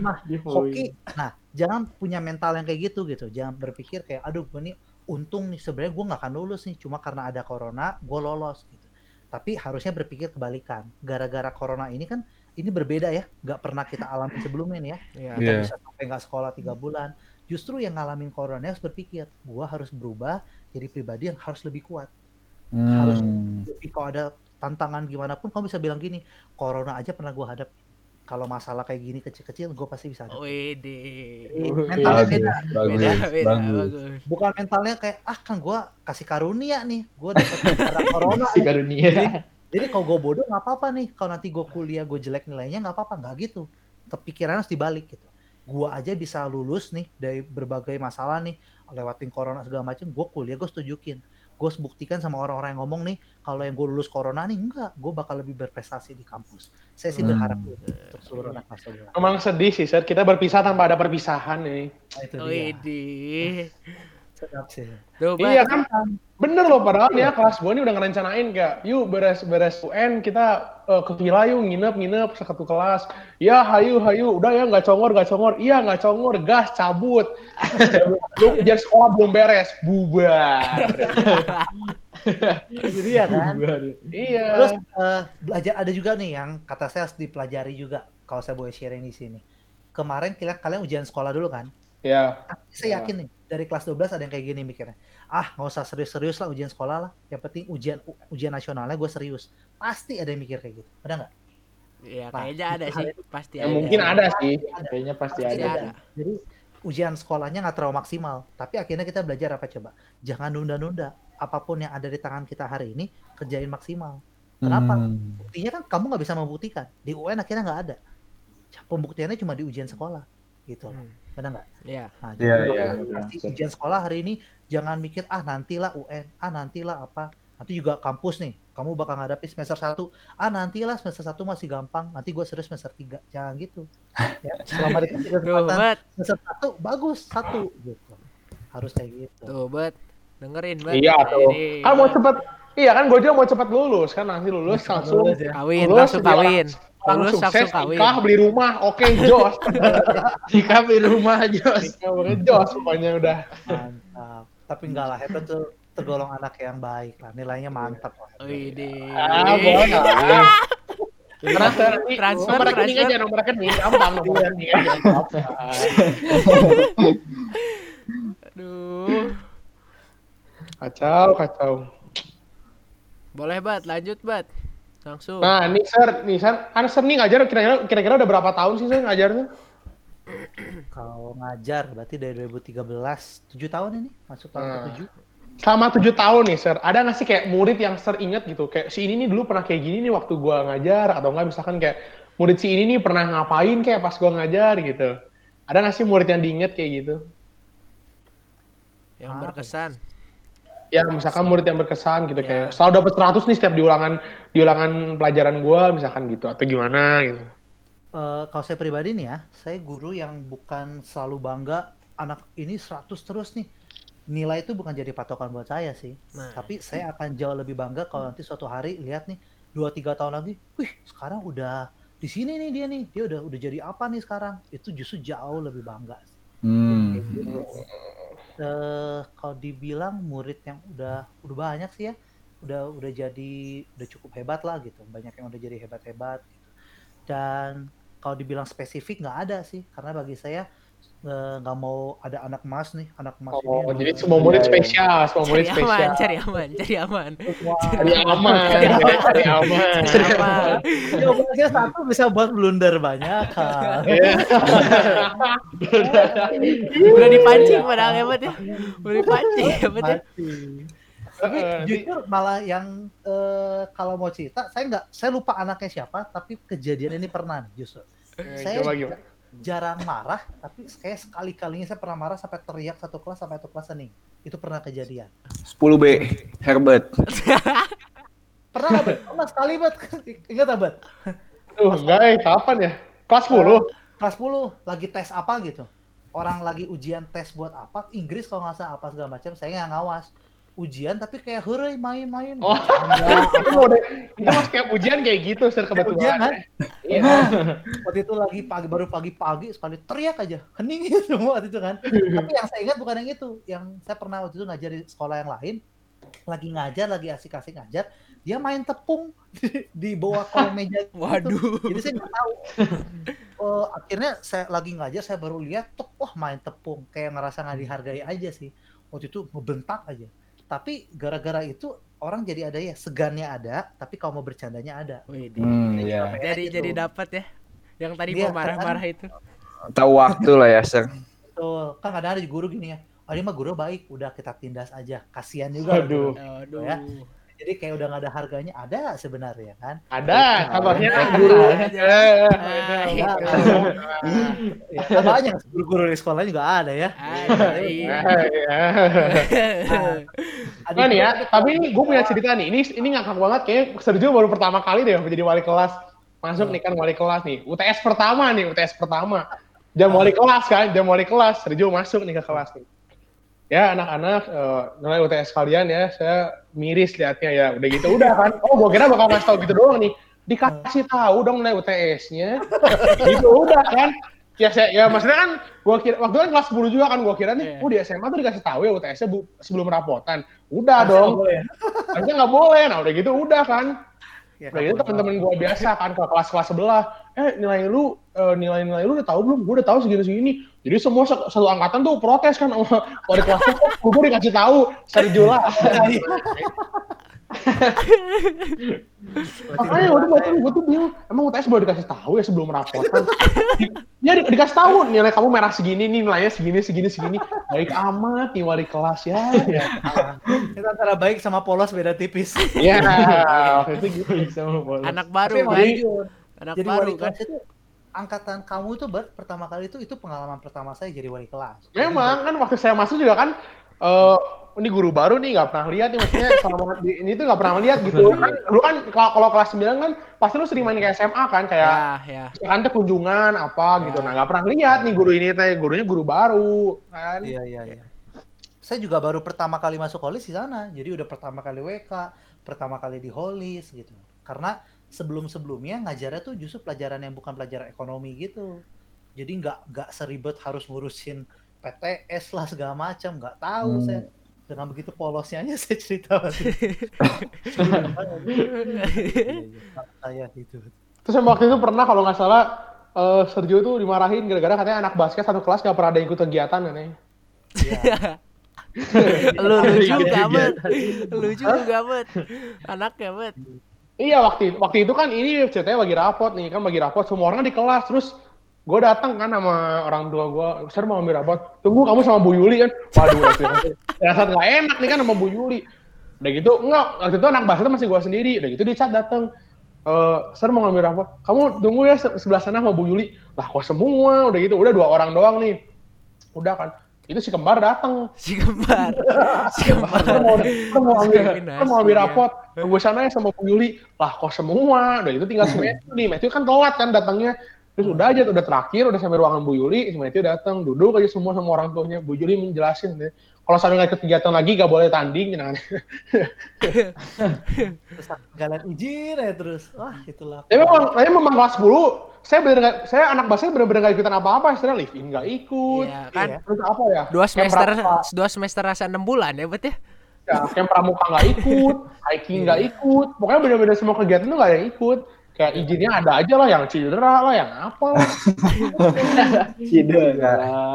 mah Giveaway. hoki. Nah, jangan punya mental yang kayak gitu gitu. Jangan berpikir kayak aduh gue nih untung nih sebenarnya gue nggak akan lulus nih cuma karena ada corona gue lolos gitu. Tapi harusnya berpikir kebalikan. Gara-gara corona ini kan ini berbeda ya, nggak pernah kita alami sebelumnya nih ya. Iya. Kita Iya. bisa sampai nggak sekolah tiga bulan. Justru yang ngalamin corona harus berpikir, gue harus berubah jadi pribadi yang harus lebih kuat. Harus Hmm. Jadi kalau ada tantangan gimana pun kamu bisa bilang gini, corona aja pernah gue hadap. Kalau masalah kayak gini kecil-kecil, gue pasti bisa. Jadi mentalnya Bagus, beda. bagus, Beda, beda, bagus. bagus. Bukan mentalnya kayak ah kan gue kasih karunia nih, gue cara corona. Si karunia. Jadi kalau gue bodoh nggak apa-apa nih. Kalau nanti gue kuliah gue jelek nilainya nggak apa-apa, nggak gitu. Kepikiran harus dibalik gitu. Gue aja bisa lulus nih dari berbagai masalah nih, lewatin corona segala macam. Gue kuliah gue setujukin. Gue buktikan sama orang-orang yang ngomong nih, kalau yang gue lulus corona nih enggak, gue bakal lebih berprestasi di kampus. Saya sih Hmm. berharap gitu untuk seluruh anak kelas 12. Emang sedih sih, Sir. Kita berpisah tanpa ada perpisahan nih. Nah, itu dia. Wede. Tuh, Iya kan? Bener loh, padahal ya kelas gue ini udah ngerencanain kayak, yuk beres-beres UN kita eh, ke villa yuk nginep-nginep satu kelas. Ya hayu hayu, udah ya nggak congor nggak congor, iya nggak congor, gas cabut. Ujian sekolah belum beres, bubar. Itu dia kan. iya. Terus eh, belajar ada juga nih yang kata saya harus dipelajari juga kalau saya boleh sharing di sini. Kemarin kalian kalian ujian sekolah dulu kan? Ya, Saya yakin nih dari kelas 12 ada yang kayak gini mikirnya. Ah, nggak usah serius-serius lah ujian sekolah lah. Yang penting ujian ujian nasionalnya gue serius. Pasti ada yang mikir kayak gitu. Ada nggak? Iya, Nah, kayaknya ada sih, pasti ya ada. mungkin ada sih. Kayaknya pasti Pasti ada. ada. Jadi ujian sekolahnya nggak terlalu maksimal. Tapi akhirnya kita belajar apa coba? Jangan nunda-nunda. Apa pun yang ada di tangan kita hari ini kerjain maksimal. Kenapa? Hmm. buktinya kan kamu nggak bisa membuktikan di UN akhirnya nggak ada pembuktiannya cuma di ujian sekolah gitu Hmm. Benar nggak Iya. nah, Iya, jadi iya. pasti ujian sekolah hari ini jangan mikir ah nantilah UN ah nantilah apa nanti juga kampus nih kamu bakal ngadapin semester 1 ah nantilah semester 1 masih gampang nanti gue serius semester 3 jangan gitu ya selama dikasih Tuh, kesempatan semester 1 bagus satu gitu harus kayak gitu Tuh, Bat. Dengerin, Bat. Iya tuh. Ini. Kan mau cepet, iya kan gue juga mau cepet lulus kan nanti lulus langsung ya. Kawin, Lulus, langsung kawin. langsung Lulus sukses, kawin. nikah, beli rumah, oke jos. Nikah di rumah Jos. Jos pokoknya udah. mantap tapi enggak lah Hebat tuh tergolong anak yang baik lah nilainya mantap lah. Wede. Ah, boleh. Transfer, Transfer, nomor rekening transfer. aja, nomor rekening gampang, nomor rekening aja. Aduh. Kacau, kacau. Boleh, Bat. Lanjut, Bat. Langsung. Nah, nih Sir, nih Sir, kan Sir nih ngajar kira-kira kira-kira udah berapa tahun sih Sir ngajarnya? Kalau ngajar berarti dari 2013, 7 tahun ini masuk tahun Hmm. ke-7. Selama tujuh tahun nih Sir, ada nggak sih kayak murid yang Sir inget gitu? Kayak si ini nih dulu pernah kayak gini nih waktu gua ngajar, atau nggak misalkan kayak murid si ini nih pernah ngapain kayak pas gua ngajar gitu. Ada nggak sih murid yang diinget kayak gitu? Yang berkesan. Ya misalkan murid yang berkesan gitu Ya. kayak selalu dapat 100 nih setiap di ulangan di ulangan pelajaran gua misalkan gitu atau gimana gitu. Eh, kalau saya pribadi nih ya, saya guru yang bukan selalu bangga anak ini 100 terus nih. nilai itu bukan jadi patokan buat saya sih. Nah. Tapi saya akan jauh lebih bangga kalau nanti suatu hari lihat nih dua tiga tahun lagi, wih sekarang udah di sini nih dia nih, dia udah udah jadi apa nih sekarang? Itu justru jauh lebih bangga. Hmm. Eh kalau dibilang murid yang udah udah banyak sih ya, udah udah jadi udah cukup hebat lah gitu, banyak yang udah jadi hebat-hebat. Gitu. Dan kalau dibilang spesifik nggak ada sih, karena bagi saya nggak mau ada anak emas nih, anak emas Oh, ini. jadi semua murid Iya, iya. spesial, semua murid Cari spesial. aman, cari aman, cari aman. Cari aman, cari aman. Cari aman. Jawabannya satu bisa buat blunder banyak kan. Iya. Udah dipancing padahal hebat ya. Udah dipancing hebat ya. Mati. Tapi Eh, jujur malah yang eh, kalau mau cerita, saya nggak, saya lupa anaknya siapa, tapi kejadian ini pernah justru. Eh, Saya Coba gimana? Jarang marah, tapi saya sekali kalinya saya pernah marah sampai teriak satu kelas sampai satu kelas hening. Itu pernah kejadian. 10B Herbert. Pernah nggak, Bet? Pernah sekali bet, ingat nggak, bet? Tuh, eh, kapan ya? Kelas 10? Kelas 10 lagi tes apa gitu. Orang lagi ujian tes buat apa? Inggris kalau nggak salah apa segala macam. Saya nggak ngawas. Ujian tapi kayak hore main-main. Oh, itu mau deh. Itu mas kayak ujian kayak gitu, Sir, Ujian kan? kebetulan. Iya. waktu itu lagi pagi baru pagi-pagi sekali teriak aja hening semua waktu itu kan tapi yang saya ingat bukan yang itu yang saya pernah waktu itu ngajar di sekolah yang lain lagi ngajar lagi asik-asik ngajar dia main tepung di bawah kolong meja gitu. Waduh. jadi saya nggak tahu Eh, akhirnya saya lagi ngajar saya baru lihat tuh wah main tepung kayak ngerasa nggak dihargai aja sih waktu itu ngebentak aja tapi gara-gara itu orang jadi ada ya segannya ada tapi kalau mau bercandanya ada Wih, Hmm, iya. Jadi Gitu. jadi dapat ya. Yang tadi Iya, mau marah-marah itu. Tahu waktu lah ya, Sir. Betul. Kan kadang ada guru gini ya. Oh, ini mah guru baik, udah kita tindas aja. Kasihan juga. Aduh. Aduh. Ya. Jadi kayak udah nggak ada harganya. Ada sebenarnya kan. Ada, kabarnya Ada. guru. Ada. Ah, Ada. itu. Ya, banyak guru-guru di sekolah juga ada ya. Nah nih ya, tapi gue punya cerita nih. Ini ini ngakak banget kayak Sergio baru pertama kali deh menjadi wali kelas. Masuk nih kan wali kelas nih. UTS pertama nih, UTS pertama. Jam wali kelas kan, jam wali kelas. Sergio masuk nih ke kelas nih. Ya anak-anak eh, nilai UTS kalian ya, saya miris liatnya ya. Udah gitu udah kan. Oh, gue kira bakal ngasih tau gitu doang nih. Dikasih tahu dong nilai UTS-nya. gitu udah kan. Ya saya ya maksudnya kan gua kira waktu kan kelas 10 juga kan gua kira nih, Iya. oh di SMA tuh dikasih tahu ya UTS-nya bu- sebelum rapotan. Udah Masa dong. nggak boleh ya? Harusnya nggak boleh. Nah udah gitu udah kan. Ya, Udah gitu temen-temen gue biasa kan ke kelas-kelas sebelah. Eh nilai lu, eh, nilai-nilai lu udah tahu belum? Gue udah tahu segini-segini. Jadi semua sa- satu angkatan tuh protes kan sama wali kelasnya. Kok gue dikasih tahu Sergio lah. Makanya udah gue tuh, gue tuh bingung. Emang UTS boleh dikasih tahu ya sebelum rapotan? ya di- dikasih tahu nilai kamu merah segini nih nilainya segini segini segini. Baik amat nih wali kelas ya. ya. Itu antara baik sama polos beda tipis. Ya, waktu itu gitu sama bolos. Anak baru kan. Anak jadi baru kan. kelas itu angkatan kamu itu pertama kali itu itu pengalaman pertama saya jadi wali kelas. Memang kan waktu saya masuk juga kan eh ini guru baru nih nggak pernah lihat nih maksudnya selama di, ini tuh nggak pernah lihat gitu kan lu kan kalau kalau kelas 9 kan pasti lu sering main ke SMA kan kayak Ya, ya. kan tuh kunjungan apa gitu nah nggak pernah lihat nih guru ini teh gurunya guru baru kan Iya iya iya. Saya juga baru pertama kali masuk holis di sana. Jadi udah pertama kali WK, pertama kali di holis gitu. Karena sebelum-sebelumnya ngajarnya tuh justru pelajaran yang bukan pelajaran ekonomi gitu. Jadi nggak nggak seribet harus ngurusin PTS lah segala macam, nggak tahu Hmm. saya. Dengan begitu polosnya aja saya cerita itu. Saya itu. terus yang waktu itu pernah kalau nggak salah eh Sergio tuh dimarahin gara-gara katanya anak basket satu kelas nggak pernah ada ikut kegiatan katanya Iya. lu lu Iya, juga iya. bet lu juga bet anaknya bet Iya waktu waktu itu kan ini ceritanya bagi rapot nih kan bagi rapot semua orang di kelas terus gue datang kan sama orang tua gue, saya mau ambil rapot, tunggu kamu sama Bu Yuli kan, waduh rasa nggak enak nih kan sama Bu Yuli, udah gitu enggak waktu itu anak basket masih gue sendiri, udah gitu dia chat datang, eh saya mau ngambil rapot, kamu tunggu ya se- sebelah sana sama Bu Yuli, lah kok semua, udah gitu udah dua orang doang nih, udah kan, itu si kembar datang, si kembar. Si kembar. Kita mau, kita mau ambil, kita mau ambil ya. rapot. Tunggu sana ya sama Bu Yuli. Lah kok semua? Udah itu tinggal si Matthew nih. Matthew kan telat kan datangnya. Terus udah aja, udah terakhir, udah sampai ruangan Bu Yuli. Si Matthew datang, duduk aja semua sama orang tuanya. Bu Yuli menjelasin deh. kalau sampai nggak kegiatan lagi nggak boleh tanding gitu terus kalian izin ya terus wah itulah Tapi memang, tapi memang kelas 10 saya bener saya anak basket bener-bener nggak ikutan apa-apa, saya live in nggak ikut. Iya, kan Iya. Terus apa ya? dua semester dua semester rasa enam bulan ya bet ya ya, camp pramuka nggak ikut, hiking nggak ikut, pokoknya bener-bener semua kegiatan tuh nggak ada yang ikut. Kayak izinnya ada aja lah, yang cedera lah, yang apa lah. Cedera.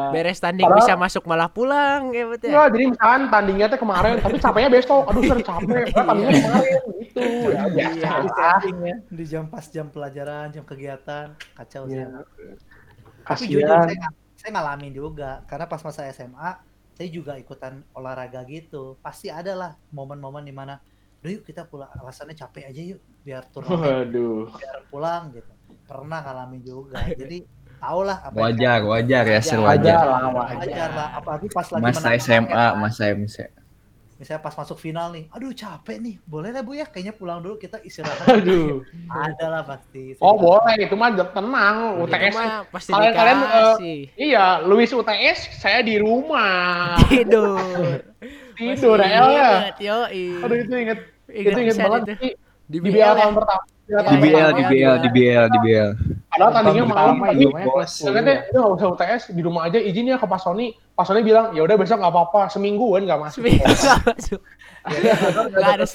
beres tanding Padahal- bisa masuk malah pulang ya bet ya? Enggak, jadi misalkan tandingnya tuh kemarin, tapi capeknya besok. Aduh, ser capek, padahal tandingnya kemarin gitu. Ya, Iya, lah. setting ya, di jam pas jam pelajaran jam kegiatan. Kacau sih Iya. tapi jujur saya, saya ngalamin juga. Karena pas masa SMA saya juga ikutan olahraga gitu. Pasti ada lah momen-momen di mana udah yuk kita pulang. Alasannya capek aja yuk biar turnamen Waduh. biar pulang gitu pernah ngalamin juga jadi tau lah apa yang Wajar, wajar ya, Sir, Wajar wajar. wajar lah apalagi pas lagi Masa SMA, ya, masa MC. misalnya pas masuk final nih aduh capek nih boleh lah bu ya kayaknya pulang dulu kita istirahat Aduh. ada lah pasti Oh boleh, itu mah tenang. UTS. mah pasti Kalian- kalian, eh, Iya, Luis UTS, saya di rumah. tidur Tidur, ya. Aduh, itu inget. Itu inget banget itu. Di Di BL BL ya tahun pertama. Iya, Di BL, pertama di ya. BL, di BL, di BL. Padahal tandingnya malam pertama, iya, Saya kata, itu nggak usah UTS, di rumah aja izinnya ke Pak Sony. Pak Sony bilang, ya udah besok nggak apa-apa, semingguan nggak masuk. seminggu nggak masuk Udah Nggak ada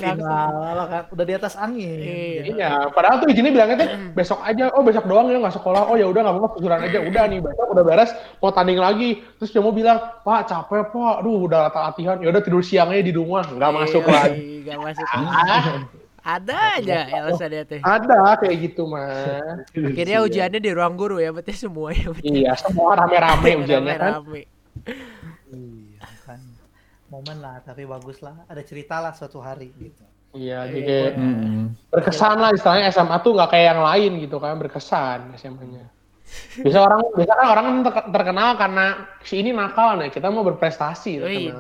lah kan udah di atas angin Iya. Iya, padahal tuh izinnya bilangnya tuh besok aja. Oh besok doang ya nggak sekolah. Oh ya udah nggak apa-apa susulan aja. Udah nih besok udah beres mau tanding lagi. Terus dia mau bilang, Pak capek pak. Aduh udah latihan. Ya udah tidur siangnya di rumah. Nggak masuk Yoi, lagi. nggak masuk Ah, ada aja alasannya teh ada kayak gitu mah. akhirnya ujiannya di ruang guru ya berarti semua ya berarti. Iya semua rame-rame ujiannya. Kan. rame iya kan. Momen lah tapi bagus lah. Ada cerita lah suatu hari gitu. Iya jadi kayak berkesan lah istilahnya SMA tuh nggak kayak yang lain gitu kan berkesan SMA-nya. Biasa orang biasa kan orang kan ter- terkenal karena si ini nakal nih kita mau berprestasi. Wih,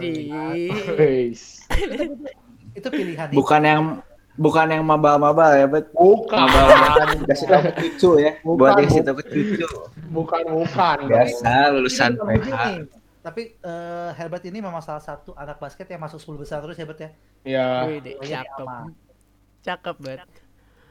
itu pilihan Bukan yang bukan yang mabal-mabal ya, bet. Bukan, Mabal kasih tahu ke cucu ya. Bukan, Buat kasih bukan. tahu ke cucu. bukan, bukan. Biasa lulusan PH. tapi eh, Herbert ini memang salah satu anak basket yang masuk 10 besar terus Herbert ya Ya. Wih, di, Pokoknya cakep cakep banget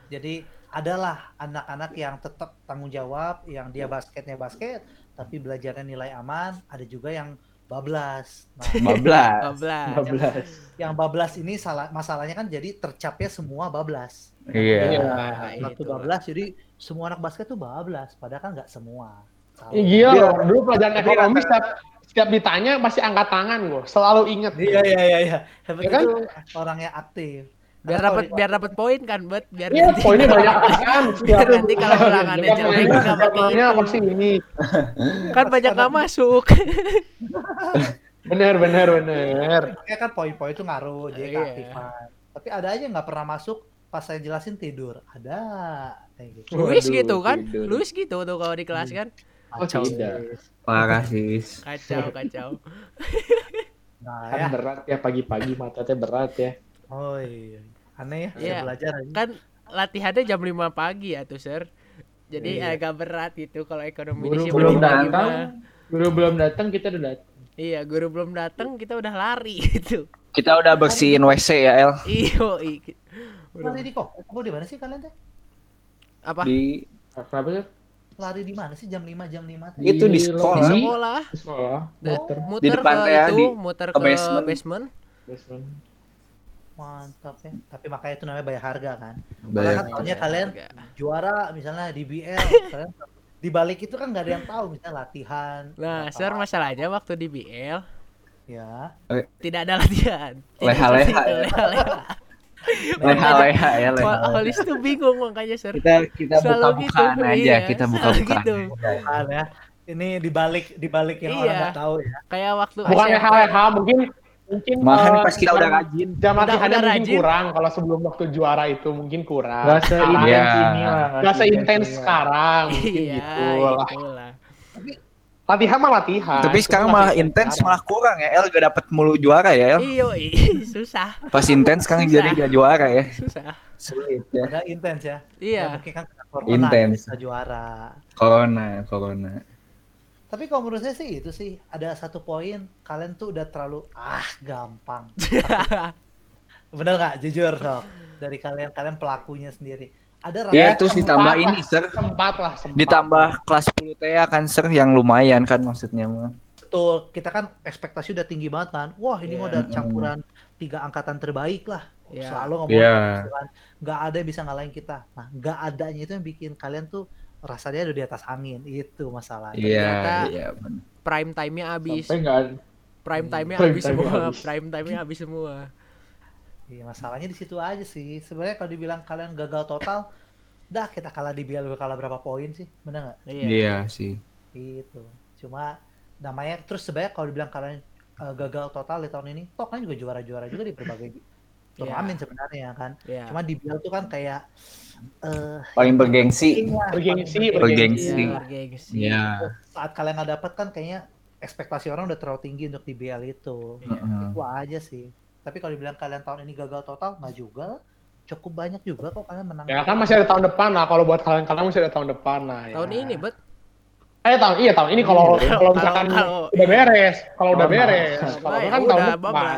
jadi adalah anak-anak yang tetap tanggung jawab yang dia basketnya basket tapi belajarnya nilai aman ada juga yang bablas nah Bablas. bablas yang bablas ini salah masalahnya kan jadi tercapnya semua bablas Iya. Iya. Nah, satu itu. bablas jadi semua anak basket tuh bablas padahal kan nggak semua Iya. loh, dulu pelajaran ekonomi setiap, setiap ditanya pasti angkat tangan gue, selalu inget. iya iya iya iya Herbert Ya kan? orangnya aktif biar dapat biar dapat poin kan bet biar Iya, nanti poinnya banyak kan. Biar nanti kalau ulangannya Setiap jelek, nanya, nggak pakai pasti ini. kan banyak nggak masuk Bener, bener, bener. Makanya kan poin-poin itu ngaruh jadi Iya. keaktifan tapi ada aja nggak pernah masuk pas saya jelasin tidur ada kayak gitu Luis gitu kan tidur. Luis gitu tuh kalau di kelas kan Oh, Kacau, tidak. Luis. Parah sis. kacau kacau nah Kan ya berat ya pagi-pagi matanya berat ya. oh iya aneh ya Iya. saya belajar aja kan latihannya jam 5 pagi ya tuh sir jadi Iya. agak berat gitu kalau ekonomi Guru belum datang. Guru belum datang kita udah datang. iya guru belum datang kita udah lari gitu Kita udah bersihin WC ya, El. iyo lari di kok aku di mana sih kalian teh apa Di Kenapa sih? lari di mana sih jam 5 jam 5 teh itu di di Di sekolah. sekolah Di sekolah. Da- Muter. muter Di depan ke ya, itu di- muter ke ke basement. basement, Basement. Mantap ya tapi makanya itu namanya bayar harga kan Bayar. Kan tahunnya kalian Harga. juara misalnya di BL kalian di balik itu kan nggak ada yang tahu misalnya latihan nah sir masalahnya waktu di BL ya tidak ada latihan Tidak Leha-leha seperti itu, ya. ya, leha. Holis tuh bingung makanya sir Kita kita Selalu buka-bukaan gitu, aja, iya, kita selalu buka-bukaan. gitu. ya ini di balik di balik yang Iya. orang nggak tahu ya kayak waktu Bukan SMP. LH, mungkin mungkin Malahan pas kita udah rajin. jam latihannya udah mungkin rajin. kurang kalau sebelum waktu juara itu mungkin kurang. Gak seintens Iya. ini lah. Nggak seintens ini lah. sekarang mungkin iya gitu lah. itulah Latihan mah latihan. Tapi sekarang Cuma malah intens sekarang. malah kurang ya. El gak dapet mulu juara ya, El. iyo i, susah Pas intens sekarang jadi gak juara ya. susah Sulit ya. intens ya Ya, iya mungkin kan corona Intens. juara Corona, corona. Tapi kalau menurut saya sih itu sih ada satu poin kalian tuh udah terlalu ah gampang. Bener nggak jujur sok dari kalian kalian pelakunya sendiri. Ada rasa Ya terus sempat ditambah lah, ini sir, sempat lah sempat. ditambah kelas 10 TA kan sir yang lumayan kan maksudnya mah. betul kita kan ekspektasi udah tinggi banget kan. Wah ini Iya. mau udah campuran tiga angkatan terbaik lah. Iya. Selalu ngomong Iya. gitu kan. Nggak ada yang bisa ngalahin kita. Nah nggak adanya itu yang bikin kalian tuh rasanya udah di atas angin itu masalahnya. Iya, Ternyata- iya bener. Prime time-nya habis. Sampai Prime time-nya habis semua. Prime time-nya habis semua. Iya masalahnya di situ aja sih. Sebenarnya kalau dibilang kalian gagal total, dah kita kalah di BL kalah berapa poin sih, bener nggak? Iya. Iya sih. Gitu. Cuma namanya terus sebenarnya kalau dibilang kalian eh, gagal total di tahun ini, toh kan juga juara-juara juga di berbagai turnamen sebenarnya kan. Iya. Cuma di BL tuh kan kayak eh Paling bergengsi. iya, Bergengsi, paling- bergengsi. Iya, bergengsi. Iya. Saat kalian nggak dapat kan kayaknya ekspektasi orang udah terlalu tinggi untuk di BL itu. Heeh. Itu aja sih. Tapi kalau dibilang kalian tahun ini gagal total, nggak juga. Cukup banyak juga kok kalian menang. Ya kan masih ada tahun depan lah. Kalau buat kalian-kalian masih ada tahun depan lah. ya. Tahun ini, bet. Eh tahun iya tahun ini kalau Iya. kalau misalkan kalau- udah beres, kalau udah beres. Kalau kan ya tahun depan.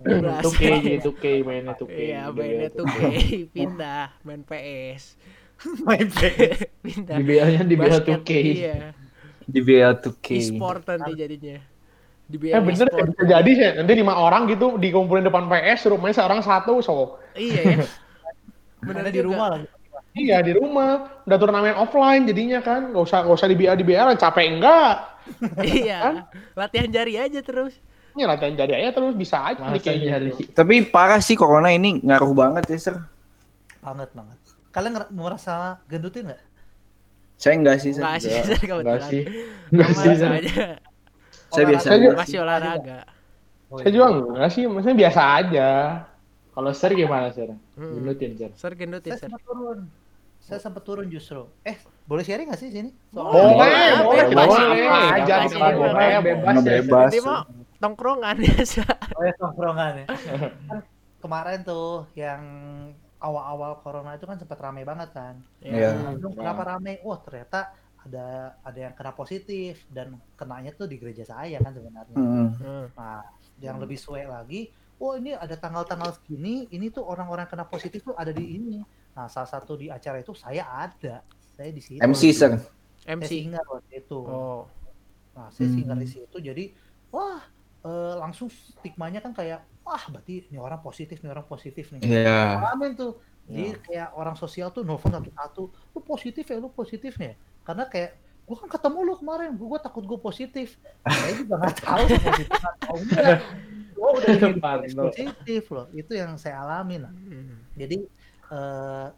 Bablas. Bablas. Tuh K gitu K mainnya tuh K. Iya, mainnya tuh K, pindah main PS. main PS. pindah. Di BL-nya di BL Basket, tuh K. Iya. Di BL 2K. E-sport nanti jadinya. Di Eh bener e-sport. bisa jadi sih. Nanti lima orang gitu dikumpulin depan PS, suruh main seorang satu, so. Iya ya. Bener di rumah lagi. Iya di rumah, udah turnamen offline jadinya kan, nggak usah nggak usah di BL di BL, capek enggak? Iya. Latihan jari aja terus. Ini latihan jadi aja terus bisa aja nih Masa kayak nyari. gitu. Tapi parah sih corona ini ngaruh banget ya sir. Banget banget. Kalian merasa gendutin nggak? Saya enggak sih. Sir. Enggak sih, Enggak, Sar, Enggak sih. Enggak sih. Aja. Saya biasa Saya aja. juga- Masih olahraga. Oh, Saya iya. juga enggak sih, maksudnya biasa aja. Kalau Sir gimana Sir? Hmm. Gendutin Sir. Sar gendutin, Saya Sar. sempat turun. Saya sempat turun justru. Eh, boleh sharing nggak sih sini? Boleh, Boleh, boleh, bebas. boleh, di sini, Bebas. boleh, bebas. Ya. bebas. Tongkrongan biasa. Oh ya tongkrongan ya. Kan kemarin tuh yang awal-awal corona itu kan sempat rame banget kan. Iya. Langsung kenapa rame? Wah ternyata ada ada yang kena positif dan kenanya tuh di gereja saya kan sebenarnya. Mm. Hmm. Nah, yang lebih suwe lagi, oh ini ada tanggal-tanggal segini, ini tuh orang-orang kena positif tuh ada di ini. Nah, salah satu di acara itu saya ada. Saya di situ. MC sir. Saya MC. singar waktu itu. Oh. Nah, saya Hmm. singar di situ jadi wah eh, langsung stigmanya kan kayak wah berarti ini orang positif, nih orang positif nih. Iya. Amin tuh. Jadi kayak orang sosial tuh nelfon satu-satu, lu positif ya, lu positif ya. Karena kayak gua kan ketemu lu kemarin, gua, gua takut gua positif. Saya juga nggak tahu positif atau enggak. Gua udah positif loh. Itu yang saya alami lah. Hmm. Jadi eh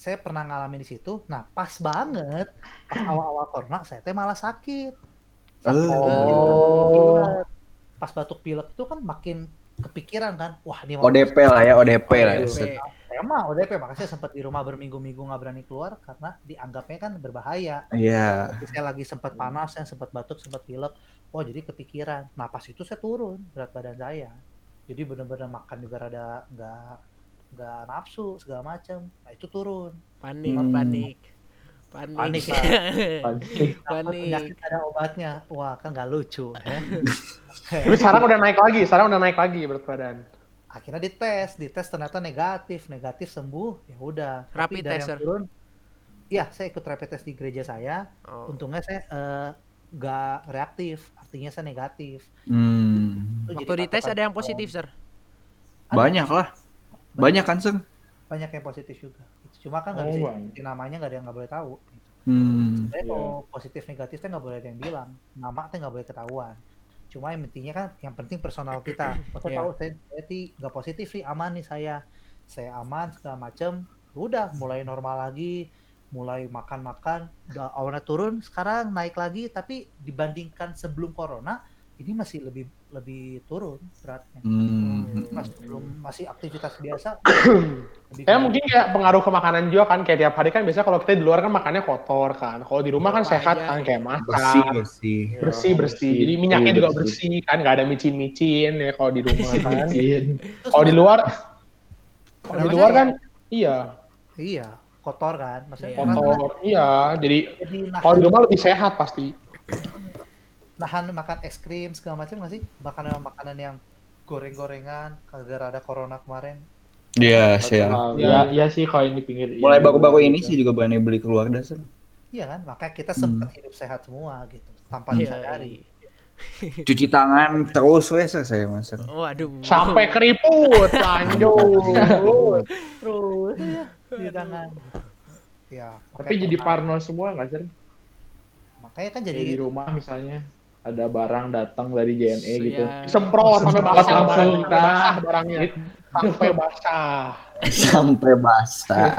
saya pernah ngalamin di situ. Nah, pas banget pas awal-awal corona saya teh malah sakit. Oh. Pas batuk pilek itu kan makin kepikiran kan. Wah, ini mau ODP lah ya ODP lah. ya, saya mah ODP makanya saya sempat di rumah berminggu-minggu nggak berani keluar karena dianggapnya kan berbahaya. Iya. Tapi saya lagi sempat panas, saya sempat batuk, sempat pilek. Oh jadi kepikiran. Nah pas itu saya turun berat badan saya. Jadi benar-benar makan juga rada nggak nggak nafsu segala macam. Nah itu turun. Panik, Hmm. panik. Panik. Panik. Panik. Panik. penyakit ada obatnya. Wah kan nggak lucu. ya. Tapi sekarang udah naik lagi, sekarang udah naik lagi berat badan. Akhirnya dites, dites ternyata negatif, negatif sembuh. Ya udah. Tapi Rapid dari test, turun. Iya, saya ikut rapid test di gereja saya. Oh. untungnya saya eh, nggak reaktif artinya saya negatif Hmm. Itu Waktu dites ada yang positif, Sir. Banyak lah. Banyak kan sir? banyak yang positif juga cuma kan nggak Oh, bisa namanya nggak ada yang nggak boleh tahu. Hmm. saya Iya. kalau positif negatif teh nggak boleh ada yang bilang. Nama teh nggak boleh ketahuan. Cuma yang pentingnya kan yang penting personal kita. Kita Iya. tahu saya sih nggak positif sih aman nih saya. Saya aman segala macem. Udah mulai normal lagi. Mulai makan-makan. Awalnya turun sekarang naik lagi. Tapi dibandingkan sebelum corona ini masih lebih lebih turun beratnya Hmm. masih belum masih aktivitas biasa Ya kurang. mungkin kayak pengaruh ke makanan juga kan kayak tiap hari kan biasanya kalau kita di luar kan makannya kotor kan. Kalau di rumah kan Apa sehat aja. kan kayak Bersih masak. bersih. Bersih bersih. Jadi Bersih, minyaknya juga bersih. bersih kan nggak ada micin-micin ya kalau di rumah kan. Iya. Kalau di luar kalau di luar ya- kan iya iya kotor kan maksudnya Iya. orang kan kotor. Iya, jadi jadi nah, kalau di rumah lebih sehat pasti. Nahan makan es krim segala macam nggak sih? Makanan-makanan yang goreng-gorengan gara-gara ada corona kemarin. Iya, siap. Oh, ya, ya sih kalau ini pinggir. Mulai ini baru-baru ini sih juga berani beli keluar dasar. Iya kan? Makanya kita Hmm. sempat hidup sehat semua gitu tanpa Iya. disadari. Cuci tangan terus wes saya masak. Waduh. Sampai keriput, lanjut. Terus di tangan. Ya, Tapi jadi parno semua nggak sih? makanya kan Jadi jadi di rumah misalnya ada barang datang dari JNE gitu. Ya. Semprot sampai basah, Langsung basah barangnya. Sampai basah. Sampai basah.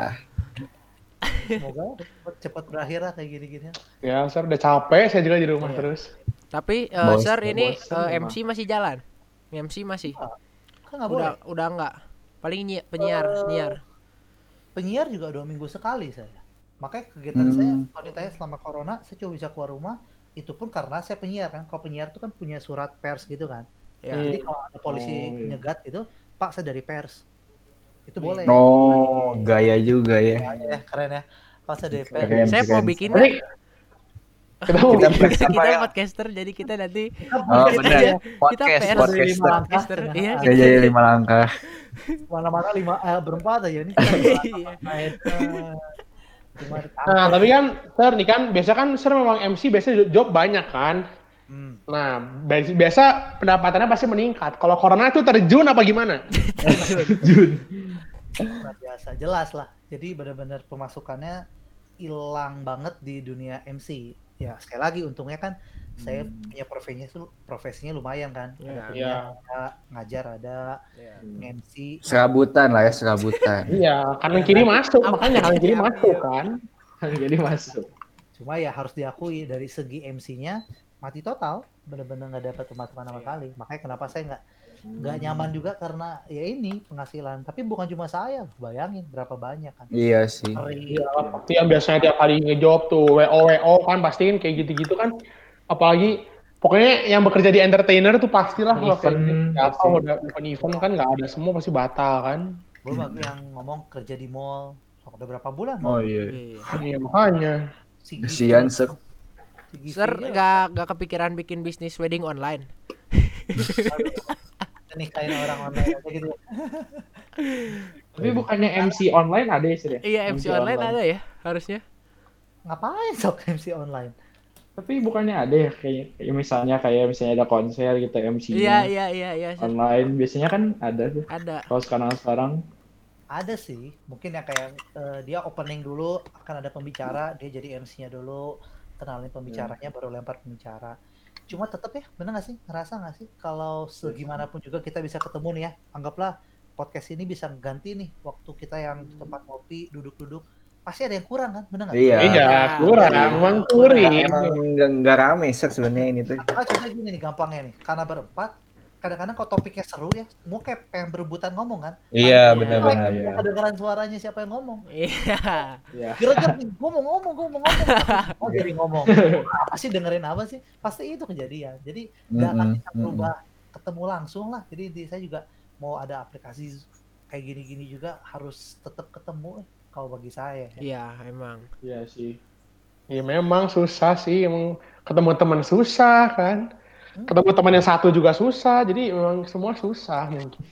semoga cepet, cepet berakhir lah kayak gini-gini. Ya, saya udah capek, saya juga di rumah Iya. terus. Tapi eh, Bos- Sir ini bosen eh. MC masih jalan. MC masih. Kan nggak boleh. Udah udah enggak. Paling nyi- penyiar, Eh, penyiar. Penyiar juga dua minggu sekali saya. Makanya kegiatan Hmm. saya kalau ditanya selama corona saya cuma bisa keluar rumah itu pun karena saya penyiar kan. Kalau penyiar itu kan punya surat pers gitu kan. Ya. Jadi kalau ada polisi Oh, iya. nyegat itu, Pak saya dari pers. Itu Iya. boleh. Oh, gaya juga ya. Ya, keren ya. Pak saya dari pers. Keren. Saya mau keren. bikin Tapi kita mau Kita kita, apa ya? podcaster jadi kita nanti Oh, kita benar. aja. Podcast, pers. podcast. Lima langkah, podcaster. cenah. Iya, Gaya jadi lima langkah. Mana-mana lima eh, berempat aja ini. Nah, tapi kan, Sir, nih kan, biasa kan Sir memang MC, biasa job banyak kan. Hmm. Nah, bi- biasa pendapatannya pasti meningkat. Kalau corona itu terjun apa gimana? luar biasa jelas lah jadi benar-benar pemasukannya hilang banget di dunia MC ya sekali lagi untungnya kan saya punya profesinya itu profesinya lumayan kan Iya. ada Iya. kuliah ada ngajar ada Iya. MC Serabutan lah ya, serabutan. Iya, kanan kiri masuk, makanya kanan kiri Iya, masuk iya. kan. Jadi masuk. cuma ya harus diakui dari segi MC-nya mati total benar-benar nggak dapat pemasukan sama Iya. sekali makanya kenapa saya nggak nggak nyaman juga karena ya ini penghasilan tapi bukan cuma saya bayangin berapa banyak kan Iya sih. Iya, pasti yang biasanya tiap hari ngejob tuh WO WO kan pasti kan kayak gitu-gitu kan. Apalagi pokoknya yang bekerja di entertainer tuh pastilah kalau Event, apa udah event event kan nggak ada semua pasti batal kan. belum lagi yang ngomong kerja di mall udah berapa bulan Oh iya. Iya. Iya makanya. Kesian, Sir aja nggak nggak kepikiran bikin bisnis wedding online. nikahin orang online aja gitu. Tapi bukannya MC online ada ya sih? Iya MC, online, ada ya harusnya. Ngapain sok MC online? Tapi bukannya ada ya kayak, kayak misalnya kayak misalnya ada konser gitu MC Iya iya iya iya Sir. online biasanya kan ada tuh. ada. Kalau sekarang sekarang Ada sih, mungkin ya kayak eh, dia opening dulu akan ada pembicara, dia jadi MC-nya dulu, kenalin pembicaranya baru lempar pembicara. Cuma tetap ya, bener gak sih? Ngerasa gak sih kalau segimanapun juga kita bisa ketemu nih ya, anggaplah podcast ini bisa ganti nih waktu kita yang di tempat ngopi, duduk-duduk, pasti ada yang kurang kan, bener gak? Iya. Iya, kurang, Iya. emang kuri. Emang nggak nggak rame Sir sebenarnya ini tuh. Nah, contohnya gini nih gampangnya nih, karena berempat, kadang-kadang kalau topiknya seru ya, semua kayak pengen berebutan ngomong kan. Iya, Iya. benar-benar. Iya. Kedengeran suaranya siapa yang ngomong. Iya. ya Kira-kira nih, gue mau ngomong, gue mau ngomong. Oh jadi ngomong. Apa sih dengerin apa sih? Pasti itu kejadian. Jadi nggak akan bisa berubah ketemu langsung lah. Jadi di, saya juga mau ada aplikasi kayak gini-gini juga harus tetap ketemu kalau bagi saya. ya. Iya emang. Iya sih. Ya memang susah sih, emang ketemu teman susah kan. Ketemu teman yang satu juga susah, jadi memang semua susah mungkin.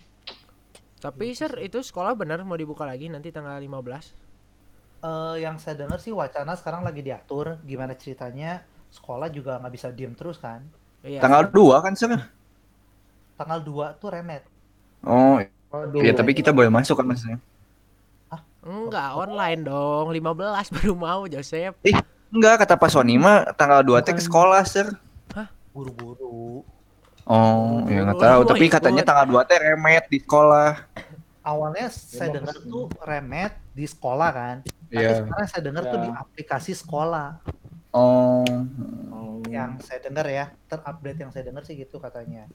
Tapi Sir itu sekolah benar mau dibuka lagi nanti tanggal 15. Eh, yang saya dengar sih wacana sekarang lagi diatur. Gimana ceritanya? Sekolah juga nggak bisa diem terus kan. Iya. Tanggal 2 kan Sir? Tanggal 2 tuh remet. Oh, Waduh. iya tapi kita boleh masuk kan maksudnya. Enggak online dong. 15 baru mau Joseph. Enggak, kata Pak Sony mah tanggal 2 teh ke sekolah, Sir. Buru-buru. Oh, ya nggak tahu. Oh, Tapi ikut. katanya tanggal 2 teh remet di sekolah. Awalnya saya dengar tuh remet di sekolah kan. Tapi Iya. sekarang saya dengar tuh Ya. di aplikasi sekolah. Oh. Oh. yang saya dengar ya terupdate yang saya dengar sih gitu katanya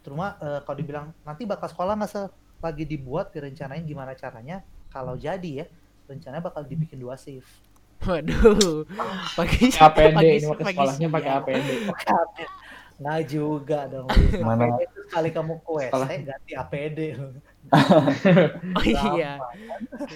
cuma eh, kalau dibilang nanti bakal sekolah nggak se lagi dibuat direncanain gimana caranya kalau jadi ya rencananya bakal dibikin dua shift Waduh. Pagi APD pagi- ini pakai pagi sekolahnya pakai siang. APD. nggak juga dong. Mana? Sekali kamu ke WC Sekolah. ganti APD. Oh iya.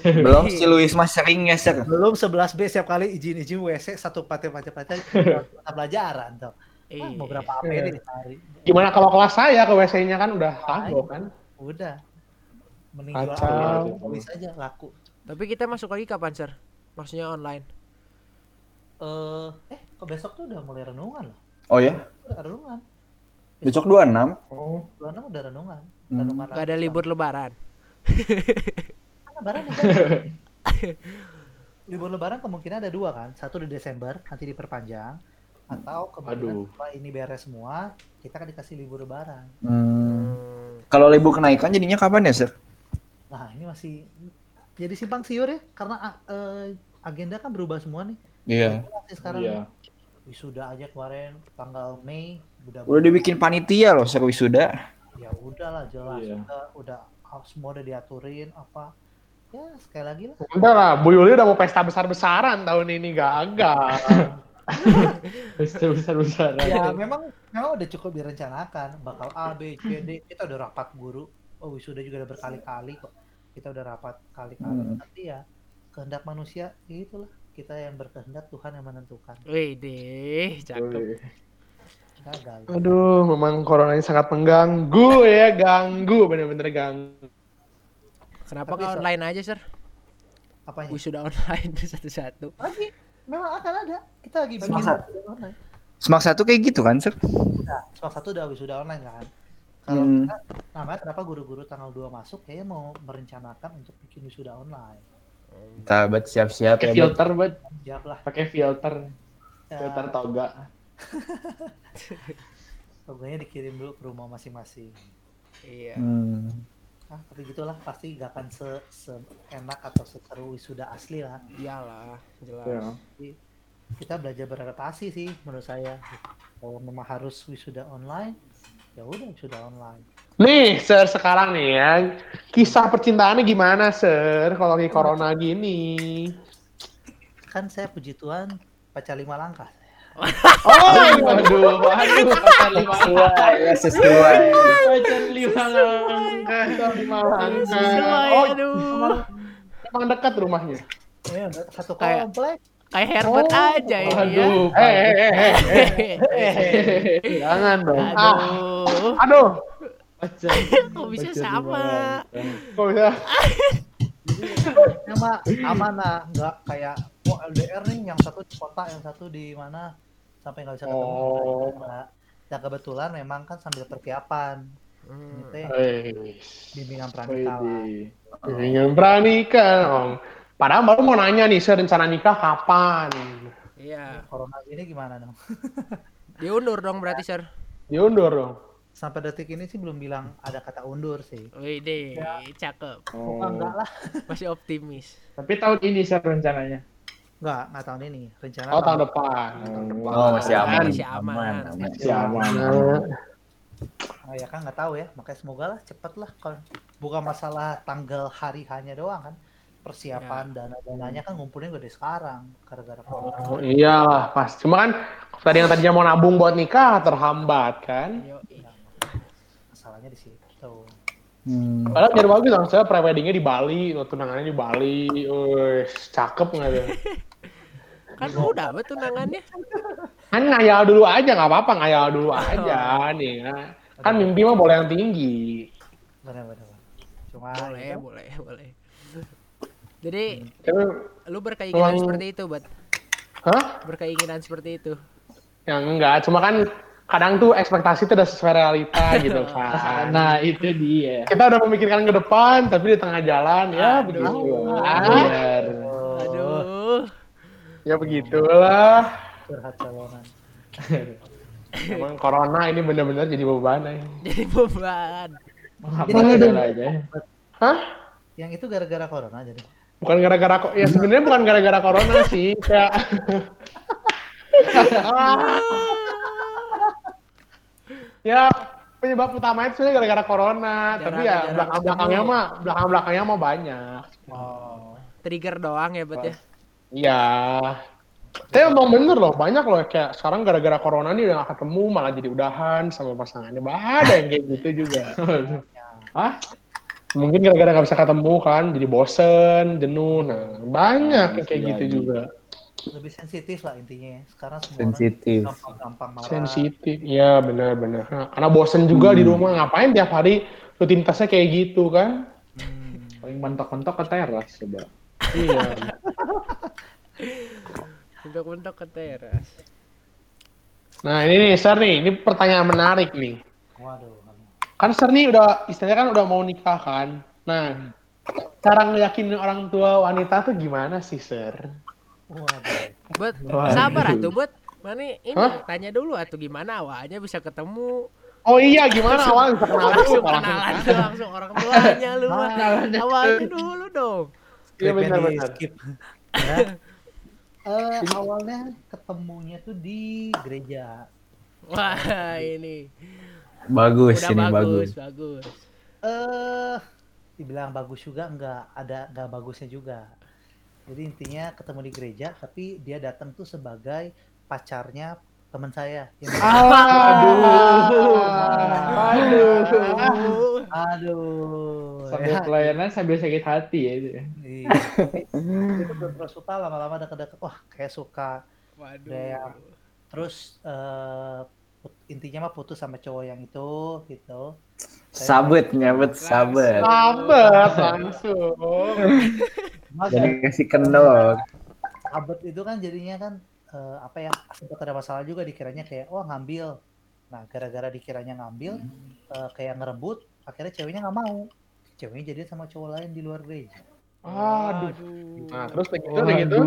Belum si Luis mah sering ya, Sir. belum 11 B setiap kali izin izin WC satu pacar pelajaran tuh Ah, mau Iya. berapa APD sehari? Gimana kalau kelas saya ke WC-nya kan udah kagok kan? Udah. Mending jual tulis aja laku. Tapi kita masuk lagi kapan, Sir? Maksudnya online. Eh, eh, kok besok tuh udah mulai renungan loh. Oh ya? Udah renungan. Besok 26. Oh. Bulan udah renungan. Hmm. Renungan Gak ada libur lebaran. Kan lebaran libur lebaran kemungkinan ada dua kan. Satu di Desember nanti diperpanjang atau kemungkinan setelah ini beres semua kita kan dikasih libur lebaran. Hmm. Hmm. Kalau libur kenaikan jadinya kapan ya, Sir? Nah ini masih jadi simpang siur ya karena eh, agenda kan berubah semua nih. Iya. Masih sekarang Iya. wisuda aja kemarin tanggal Mei udah Udah dibikin panitia loh, Sir wisuda. ya udahlah jelas Iya. udah udah ah, semua udah diaturin apa ya sekali lagi lah Udah lah, Bu Yuli udah mau pesta besar-besaran tahun ini gagal. Besar besar besar. ya memang memang udah cukup direncanakan bakal A B C D kita udah rapat guru oh wisuda juga udah berkali-kali kok kita udah rapat kali-kali Hmm. tapi ya kehendak manusia ya itulah kita yang berkehendak Tuhan yang menentukan Wih deh, cakep. gagal Aduh, memang corona ini sangat mengganggu ya, ganggu, bener-bener ganggu. Kenapa nggak so- online aja, Sir? apanya Wisuda online satu-satu. lagi memang akan ada kita lagi bikin wisuda online Semak satu kayak gitu kan, Sir? Udah, semak satu udah wisuda online kan kalau Hmm. kita, namanya kenapa guru-guru tanggal 2 masuk kayaknya mau merencanakan untuk bikin wisuda online Kita buat siap-siap Pakai ya, filter, buat siap lah pakai filter, Ya, filter toga. loganya dikirim dulu ke rumah masing-masing Iya. Hmm. ah tapi gitulah pasti gak akan se, enak atau seseru wisuda asli lah Iyalah, jelas. Ya. Jadi, kita belajar beradaptasi sih menurut saya kalau memang harus wisuda online ya udah wisuda online Nih, Sir, sekarang nih ya, kisah percintaannya gimana, Sir, kalau lagi corona gini? kan saya puji Tuhan pacar lima langkah Oh, Waduh, waduh, pacar lima langkah. ya sesuai. Pacar lima langkah. Pacar lima langkah. Sesuai, Oh, aduh. emang dekat rumahnya? ya udah satu Kayak- komplek Kayak Herbert Oh, aja ini ya. Waduh, Eh, eh, eh, eh, eh, jangan dong. Ah, Aduh. aduh, pacar. Kok bisa pacar sama? kok bisa? Sama lah, nggak kayak oh LDR nih yang satu di kota, yang satu di mana sampai nggak bisa ketemu. Oh. Nggak. Ya kebetulan memang kan sambil persiapan, Hmm. Eh, bimbingan pranikah ingin pranikah, Om. Padahal baru mau nanya nih, Sir, rencana nikah kapan? Iya. Corona ini gimana dong? Diundur dong berarti, Sir. Diundur dong. Sampai detik ini sih belum bilang ada kata undur sih. Wih deh, cakep. Oh. Bukan enggak lah. Masih optimis. Tapi tahun ini sih rencananya. Enggak, enggak tahun ini. Rencana Oh, tahun depan. Oh, masih aman. Masih aman. Masih aman. Nah, ya kan nggak tahu ya. Makanya semoga lah cepet lah. Kalau bukan masalah tanggal hari hanya doang kan. Persiapan dana-dananya kan ngumpulin udah dari sekarang gara-gara corona. Oh, iyalah, pas. Cuma kan tadi yang tadinya mau nabung buat nikah terhambat kan. Yo, Masalahnya di situ. Hmm. Padahal biar bagus dong, saya pre-weddingnya di Bali, tunangannya di Bali. Wih, cakep nggak tuh? kan udah betul tunangannya. Kan ngayal dulu aja, nggak apa-apa ngayal dulu aja nih. ya. Kan mimpi mah boleh yang tinggi. Benar-benar. Cuma Boleh, ya, boleh, boleh. Jadi Tapi, lu berkeinginan Emang- seperti itu, buat hah? berkeinginan seperti itu. Yang enggak, cuma kan kadang tuh ekspektasi itu udah sesuai realita gitu kan. Nah, itu dia. Kita udah memikirkan ke depan, tapi di tengah jalan ya Aduh. begitu. Biar Aduh. Ya begitulah. curhat. Emang corona ini bener-bener jadi beban eh. Jadi beban. segala aja. Hah? Yang itu gara-gara corona jadi. Bukan gara-gara kok ya sebenarnya bukan gara-gara corona sih, kayak ya penyebab utamanya itu sebenarnya gara-gara corona, tapi ya Jarang- jarang belakang-belakangnya mah belakang-belakangnya mah banyak. Oh. Trigger doang ya, buat ya. Iya. Tapi emang bener loh, banyak loh kayak sekarang gara-gara corona nih udah gak ketemu malah jadi udahan sama pasangannya. Bah, Ada yang kayak gitu juga. Hah? Mungkin gara-gara gak bisa ketemu kan, jadi bosen, jenuh. Nah, banyak yang kayak Bisa gitu juga. Lebih sensitif lah intinya. ya. Sekarang semua Sensitif. orang gampang-gampang marah. Sensitif. Iya benar-benar. Nah, karena bosen juga di rumah ngapain tiap hari rutinitasnya kayak gitu kan? Hmm. Paling mentok-mentok ke teras coba. Iya. Bentuk-bentuk ke teras. Nah ini nih Sir nih, ini pertanyaan menarik nih. Waduh. Kan Sir nih udah istilahnya kan udah mau nikah kan. Nah, cara ngeyakinin orang tua wanita tuh gimana sih Sir? Buat sabar atuh buat mana ini Hah? tanya dulu atuh gimana awalnya bisa ketemu Oh iya gimana awalnya bisa kenal dulu langsung kenalan tuh langsung orang tuanya lu mah. Awalnya dulu dong Iya Skripnya benar di benar. skip. Ya. Eh, awalnya ketemunya tuh di gereja. wah ini Bagus udah ini bagus bagus. bagus Eh, dibilang bagus juga enggak, ada enggak bagusnya juga. Jadi intinya ketemu di gereja, tapi dia datang tuh sebagai pacarnya teman saya. Yang Aduh. Aduh. Aduh. Sambil ya. pelayanan sambil sakit hati ya itu. Iya. Itu terus suka lama-lama deket-deket, wah kayak suka. waduh yang terus put- intinya mah putus sama cowok yang itu gitu. Saya- Sabet nyabet sabet. Sahabat langsung. Jadi kasih kendor. abet itu kan jadinya kan eh, apa ya sempat ada masalah juga dikiranya kayak wah ngambil nah gara-gara dikiranya ngambil eh, kayak ngerebut akhirnya ceweknya nggak mau ceweknya jadi sama cowok lain di luar gereja Aduh. Nah, terus kayak gitu, kayak gitu.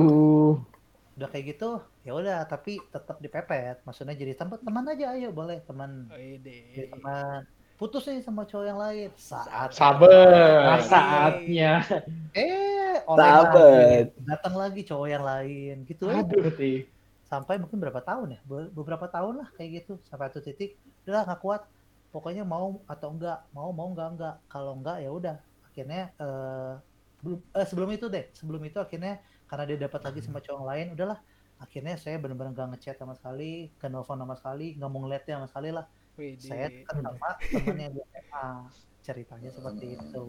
Udah kayak gitu ya udah tapi tetap dipepet maksudnya jadi tempat teman aja ayo boleh teman Oh, ide. jadi teman putus nih sama cowok yang lain saat Sahabat. saatnya. eh lagi, datang lagi cowok yang lain gitu aja. Aduh, Ti. sampai mungkin berapa tahun ya? Be- beberapa tahun lah kayak gitu. Sampai satu titik udah nggak kuat. Pokoknya mau atau enggak mau mau enggak enggak kalau enggak ya udah. Akhirnya eh, belum eh, sebelum itu deh sebelum itu akhirnya karena dia dapat lagi sama cowok lain udahlah. Akhirnya saya benar-benar nggak ngechat sama sekali ke nelfon sama sekali nggak mau ngeliat dia sama sekali lah. Wide. saya dekat sama temennya di SMA ceritanya seperti itu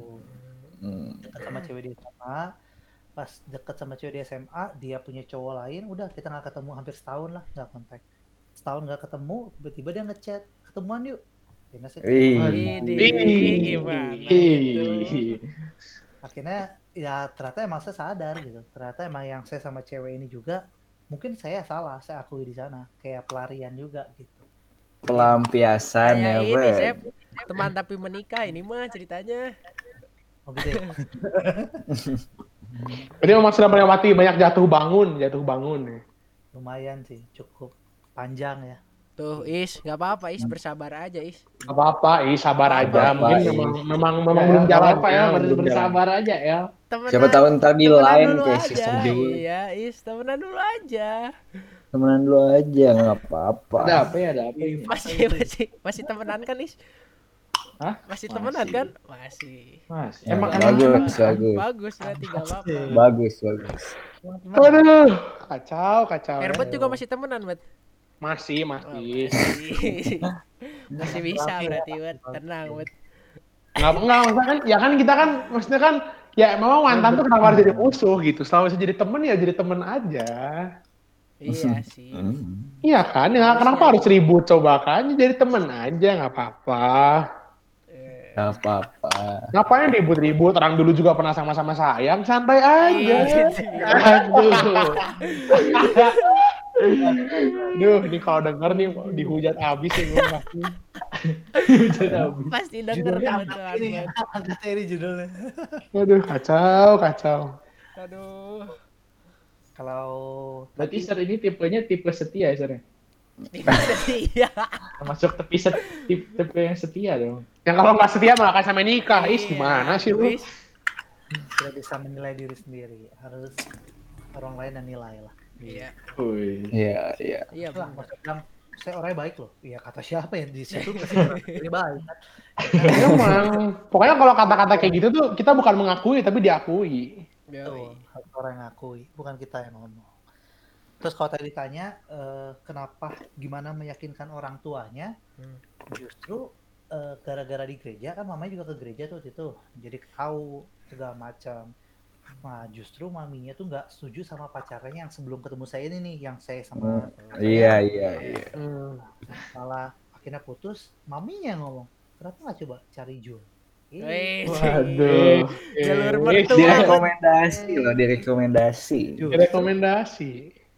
Hmm. dekat sama cewek di SMA pas deket sama cewek di SMA dia punya cowok lain udah kita nggak ketemu hampir setahun lah nggak kontak setahun nggak ketemu tiba-tiba dia ngechat ketemuan yuk akhirnya saya Wih. ketemuan. Wide. Ih. gimana itu Ih. akhirnya ya ternyata emang saya sadar gitu ternyata emang yang saya sama cewek ini juga mungkin saya salah saya akui di sana kayak pelarian juga gitu Pelampiasan ya, ini. Sep, teman tapi menikah ini mah ceritanya oh gitu ya Berarti memang sudah melewati banyak jatuh bangun, jatuh bangun ya. lumayan sih cukup panjang ya tuh Is nggak apa-apa Is bersabar aja Is Gak apa-apa, ih sabar aja. apa-apa, Mungkin Is. memang memang memang Ya, belum jalan apa ya, jalan. bersabar aja ya. temenan, Siapa tahu ntar di lain kayak sistem dulu. iya Is temenan dulu aja Temenan dulu aja nggak apa-apa. Ada apa ya, ada apa ya? masih masih masih temenan kan Is Hah? masih temenan Masih. kan masih Mas, Ya, emang bagus, bagus. bagus berarti gak apa-apa Bagus, bagus. Aduh, kacau, kacau. Herbert juga masih temenan bet Masih, masih. masih masih bisa berarti bet tenang bet Nggak, nggak, maksudnya kan, ya kan kita kan, maksudnya kan, ya memang mantan tuh kenapa harus jadi musuh gitu. Selama bisa jadi temen ya jadi temen aja. iya sih Hmm. Iya kan, ya kenapa harus ribut coba kan? Jadi temen aja, nggak apa-apa. Gak apa-apa. Ngapain ribut-ribut? Orang dulu juga pernah sama-sama sayang, santai aja. Iya. Aduh. Duh, ini kalau denger nih dihujat abis ya gue pasti. pasti denger judulnya kebetulan angkat ini Bet. angkat ini judulnya Aduh, kacau, kacau. aduh kalau Berarti Sir ini tipenya tipe setia ya, Sir? Iya. Termasuk tepi set, tipe, tipe yang setia dong. Yang kalau nggak setia malah kasih sampai nikah. Is, gimana sih lu? Tidak bisa menilai diri sendiri. Harus orang lain yang nilai lah. Iya. Iya, iya. iya maksud bilang saya orangnya baik loh. Iya kata siapa ya? Di situ sendiri baik. Kan Emang, pokoknya kalau kata-kata kayak gitu tuh kita bukan mengakui tapi diakui. Harus orang yang ngakui bukan kita yang ngomong terus kalau tadi ditanya eh, kenapa gimana meyakinkan orang tuanya Hmm. justru eh, gara-gara di gereja kan mamanya juga ke gereja tuh itu jadi tahu segala macam Nah, justru maminya tuh nggak setuju sama pacarnya yang sebelum ketemu saya ini nih, yang saya sama saya Iya, iya, iya. Hmm. malah akhirnya putus, maminya yang ngomong, kenapa nggak coba cari Jul? Eh, Waduh. Jalur mertua. Direkomendasi loh, direkomendasi. Jul.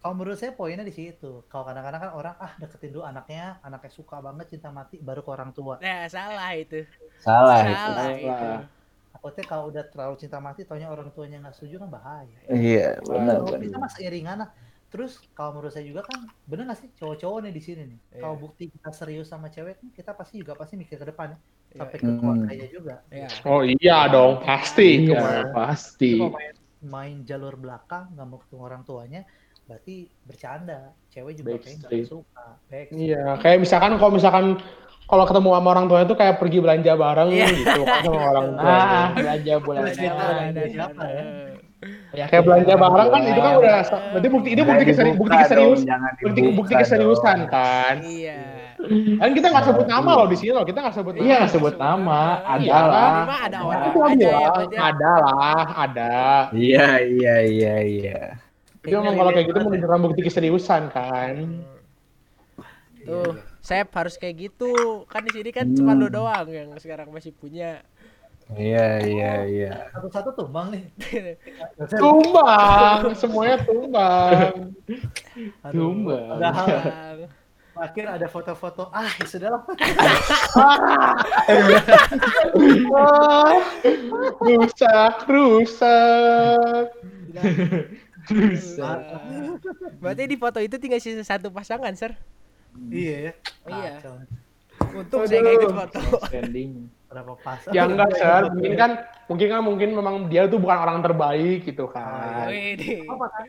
Kalau menurut saya poinnya di situ. Kalau kadang-kadang kan orang ah deketin dulu anaknya, anaknya suka banget cinta mati, baru ke orang tua. Nah, salah itu. Salah itu. Salah itu. Salah. Takutnya kalau udah terlalu cinta mati, taunya orang tuanya nggak setuju kan bahaya. Iya, benar, Kalau bisa benar. mas iringan lah. Terus kalau menurut saya juga kan bener nggak sih cowok-cowok nih di sini nih. Iya. Kalau bukti kita serius sama cewek, kita pasti juga pasti mikir ke depan ya. Iya, sampai ke keluarganya juga. Iya. Oh iya dong, pasti. Iya, pasti. Kalau main, main jalur belakang nggak mau ketemu orang tuanya, berarti bercanda. Cewek juga kayaknya nggak Backstreet. suka. Back. Iya, kayak misalkan kalau misalkan kalau ketemu sama orang tua itu kayak pergi belanja bareng Iya. gitu kan sama orang tua. Ah, belanja bulan. Terus dia- Nah, Ada nah, siapa ya? Kayak belanja bareng kan itu kan udah berarti bukti itu bukti keseri, bukti keserius bukti, bukti keseriusan kan. Iya. Kan kita nggak sebut nama loh di sini loh, kita nggak sebut nama. Iya, nggak sebut nama. Ada Iya, lah. Cuma ada Nah, orang aja belanja. ada lah, ada. Iya, iya, iya, iya. Itu emang kalau kayak gitu menunjukkan bukti keseriusan kan. Tuh, Sep harus kayak gitu. Kan di sini kan cuma lu doang yang sekarang masih punya. Iya, iya, iya. Satu-satu tumbang nih. Tumbang, semuanya tumbang. Aduh, Tumbang. Padahal akhir ada foto-foto. Ah, ya sudah lah. Wah, rusak, rusak. Nah, Berarti di foto itu tinggal sisa satu pasangan, Sir. iya ya. Iya. Untung saya nggak ikut foto. Standing. Berapa? Ya enggak, Sir. Mungkin kan, mungkin kan mungkin memang dia tuh bukan orang terbaik gitu kan. Deh. Apa kan?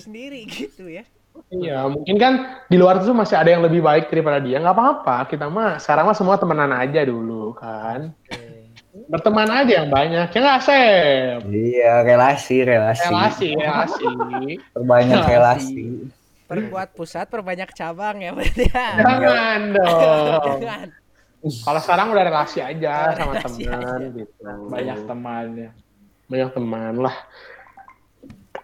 Sendiri gitu ya. Iya, mungkin kan di luar itu masih ada yang lebih baik daripada dia. Nggak apa-apa, kita mah sekarang mah semua temenan aja dulu kan. Oke. Berteman aja yang banyak. Ya nggak, Sep? Iya, relasi, relasi. Relasi, relasi. Perbanyak Relasi. relasi. Perkuat pusat, perbanyak cabang ya berarti ya. Jangan dong. Jangan. Kalau sekarang udah relasi aja sama Relasi teman aja. gitu. Banyak temannya. banyak teman lah.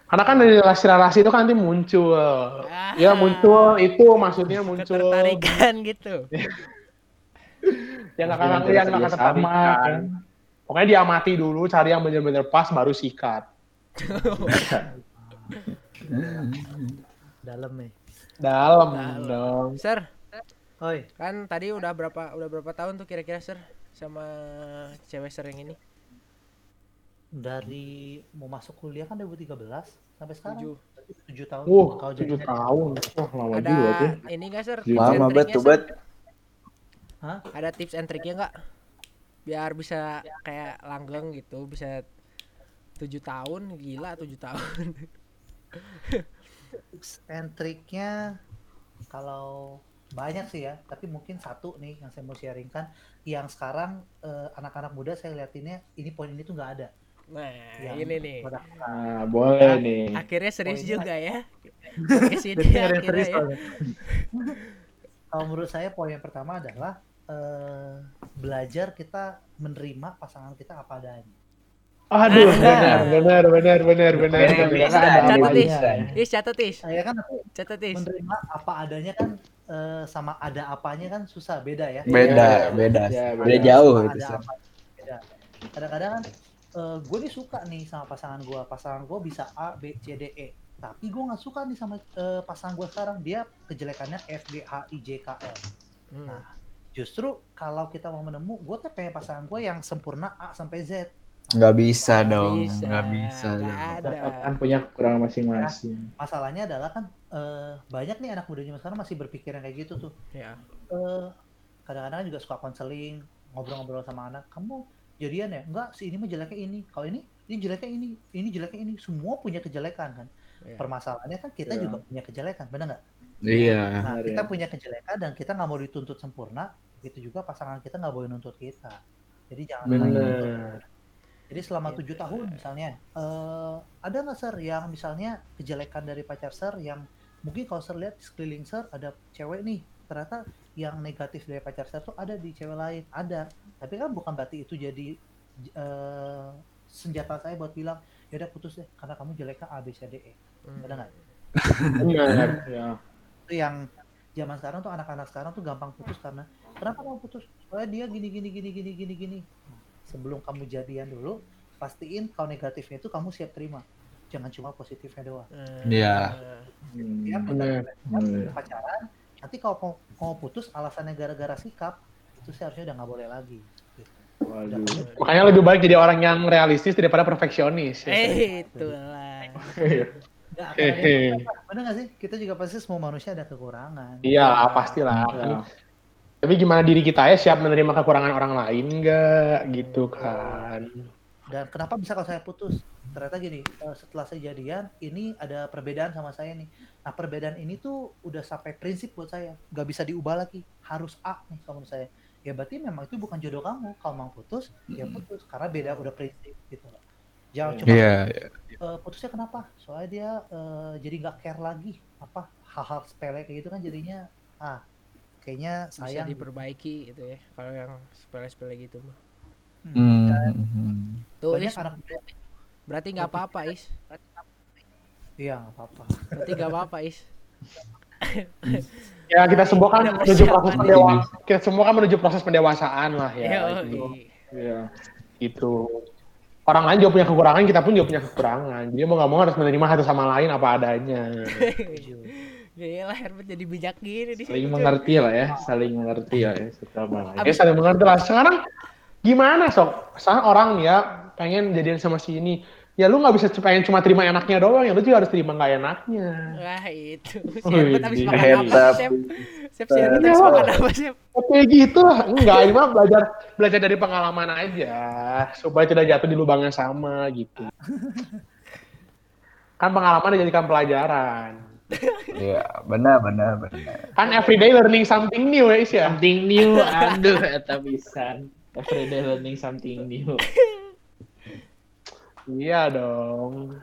Karena kan dari relasi-relasi itu kan nanti muncul. Ah. Ya muncul itu maksudnya muncul. Ketertarikan gitu. Yang akan yang akan sama, kan. Pokoknya diamati dulu, cari yang benar-benar pas, baru sikat. Dalam nih. Dalam Dalam. dong. Sir, Oi, kan tadi udah berapa udah berapa tahun tuh kira-kira Sir sama cewek Sir yang ini? dari mau masuk kuliah kan 2013 sampai sekarang. Tujuh. 7 tahun. Uh, Kalau tujuh tahun. Wah, lama Ada juga tuh. ini nggak Sir? Lama bet bet. Hah? Ada tips and triknya nggak? Biar bisa kayak langgeng gitu, bisa tujuh tahun, gila tujuh tahun. tips and triknya kalau banyak sih ya, tapi mungkin satu nih yang saya mau sharingkan yang sekarang eh, anak-anak muda saya liatinnya ini poin ini tuh nggak ada. Nah, Yang ini nih. pada- Nah, boleh nih. Akhirnya serius Poinnya- juga ya. Ke sini Jadi ada yang akhirnya serius ya. Kalau menurut saya poin yang pertama adalah eh, belajar kita menerima pasangan kita apa adanya. Aduh, Nah. benar, benar, benar, benar, benar. Benar, benar. bisa, Ada Catat catat tis. Saya kan aku Catat tis. menerima apa adanya kan eh, sama ada apanya kan susah beda ya. Beda, beda. Ya, Beda beda. jauh itu. ada Sir. apa beda. Kadang-kadang kan gue nih suka nih sama pasangan gue, pasangan gue bisa A, B, C, D, E. Tapi gue nggak suka nih sama eh, pasangan gue sekarang. Dia kejelekannya F, G, H, I, J, K, L. Hmm. Nah, justru kalau kita mau menemu, gue tuh pengen pasangan gue yang sempurna A sampai Z. Nggak bisa Nggak dong, bisa, nggak bisa. nggak dong. ada. Kan punya kekurangan masing-masing. Masalahnya adalah kan eh, banyak nih anak muda zaman sekarang masih berpikiran kayak gitu tuh. Ya. Eh, kadang-kadang juga suka konseling, ngobrol-ngobrol sama anak. Kamu jadian ya? Enggak, si ini mah jeleknya ini. Kalau ini, ini jeleknya ini. Ini jeleknya ini. Semua punya kejelekan kan. Iya. Permasalahannya kan kita Iya. juga punya kejelekan, benar nggak? Iya. Nah, kita ya. punya kejelekan dan kita nggak mau dituntut sempurna. Begitu juga pasangan kita nggak boleh nuntut kita. Jadi jangan. Bener. Jadi selama tujuh tahun misalnya, eh, ada nggak sir yang misalnya kejelekan dari pacar sir yang mungkin kalau sir lihat di sekeliling sir ada cewek nih, ternyata yang negatif dari pacar sir tuh ada di cewek lain, ada. Tapi kan bukan berarti itu jadi eh, senjata saya buat bilang ya udah putus deh karena kamu jeleknya A B C D E Hmm. ada nggak. Ya. itu yang zaman sekarang tuh anak-anak sekarang tuh gampang putus karena kenapa kamu putus soalnya dia gini gini gini gini gini gini sebelum kamu jadian dulu pastiin kalau negatifnya itu kamu siap terima jangan cuma positifnya doang Hmm. Iya. Hmm. ya bener. Bener. pacaran nanti kalau mau, mau putus alasannya gara-gara sikap itu seharusnya udah nggak boleh lagi Waduh. Makanya lebih baik jadi orang yang realistis daripada perfeksionis. ya. Eh, itulah. Yang perfect, bener nggak sih kita juga pasti semua manusia ada kekurangan Iya, pastilah. Ya. Tapi gimana diri kita ya siap menerima kekurangan orang lain nggak? Gitu kan? dan kenapa bisa kalau saya putus? Ternyata gini eh, setelah saya jadian ini ada perbedaan sama saya nih. Nah perbedaan ini tuh udah sampai prinsip buat saya. Nggak bisa diubah lagi. Harus A nih kalau menurut saya. Ya berarti memang itu bukan jodoh kamu. Kalau mau putus ya putus. Karena beda udah prinsip gitu loh. Jangan cuma Iya. eh, putusnya kenapa? Soalnya dia eh, jadi nggak care lagi. Apa? Hal-hal sepele kayak gitu kan jadinya ah kayaknya Bisa sayang diperbaiki gitu ya. Kalau yang sepele-sepele gitu mah. Hmm. Tuh, banyak Is, anak berarti nggak apa-apa, Is. iya nggak apa-apa Berarti nggak apa-apa, Is. Ya kita semua kan menuju proses pendewasaan. Kita semua kan menuju proses pendewasaan lah ya. Gitu. Iya. gitu. Orang lain juga punya kekurangan, kita pun juga punya kekurangan. Jadi mau nggak mau harus menerima satu sama lain apa adanya. Gila, Herbert jadi bijak gini di Saling mengerti lah ya, saling mengerti lah ya sama lain. Ya saling mengerti lah. Sekarang gimana sok? Sekarang orang ya pengen jadian sama si ini. Ya lu nggak bisa pengen cuma terima enaknya doang, ya lu juga harus terima nggak enaknya. Wah, itu. Si Wih, Herbert habis makan apa, up. Chef? Chef, si Herbert habis makan apa, Chef? Oke gitu lah. Enggak, ini mah belajar belajar dari pengalaman aja supaya tidak jatuh di lubang yang sama gitu. Kan pengalaman dijadikan pelajaran. Iya, benar benar benar. Kan everyday learning something new ya, Is ya. Something new, aduh, eta pisan. Everyday learning something new. Iya dong.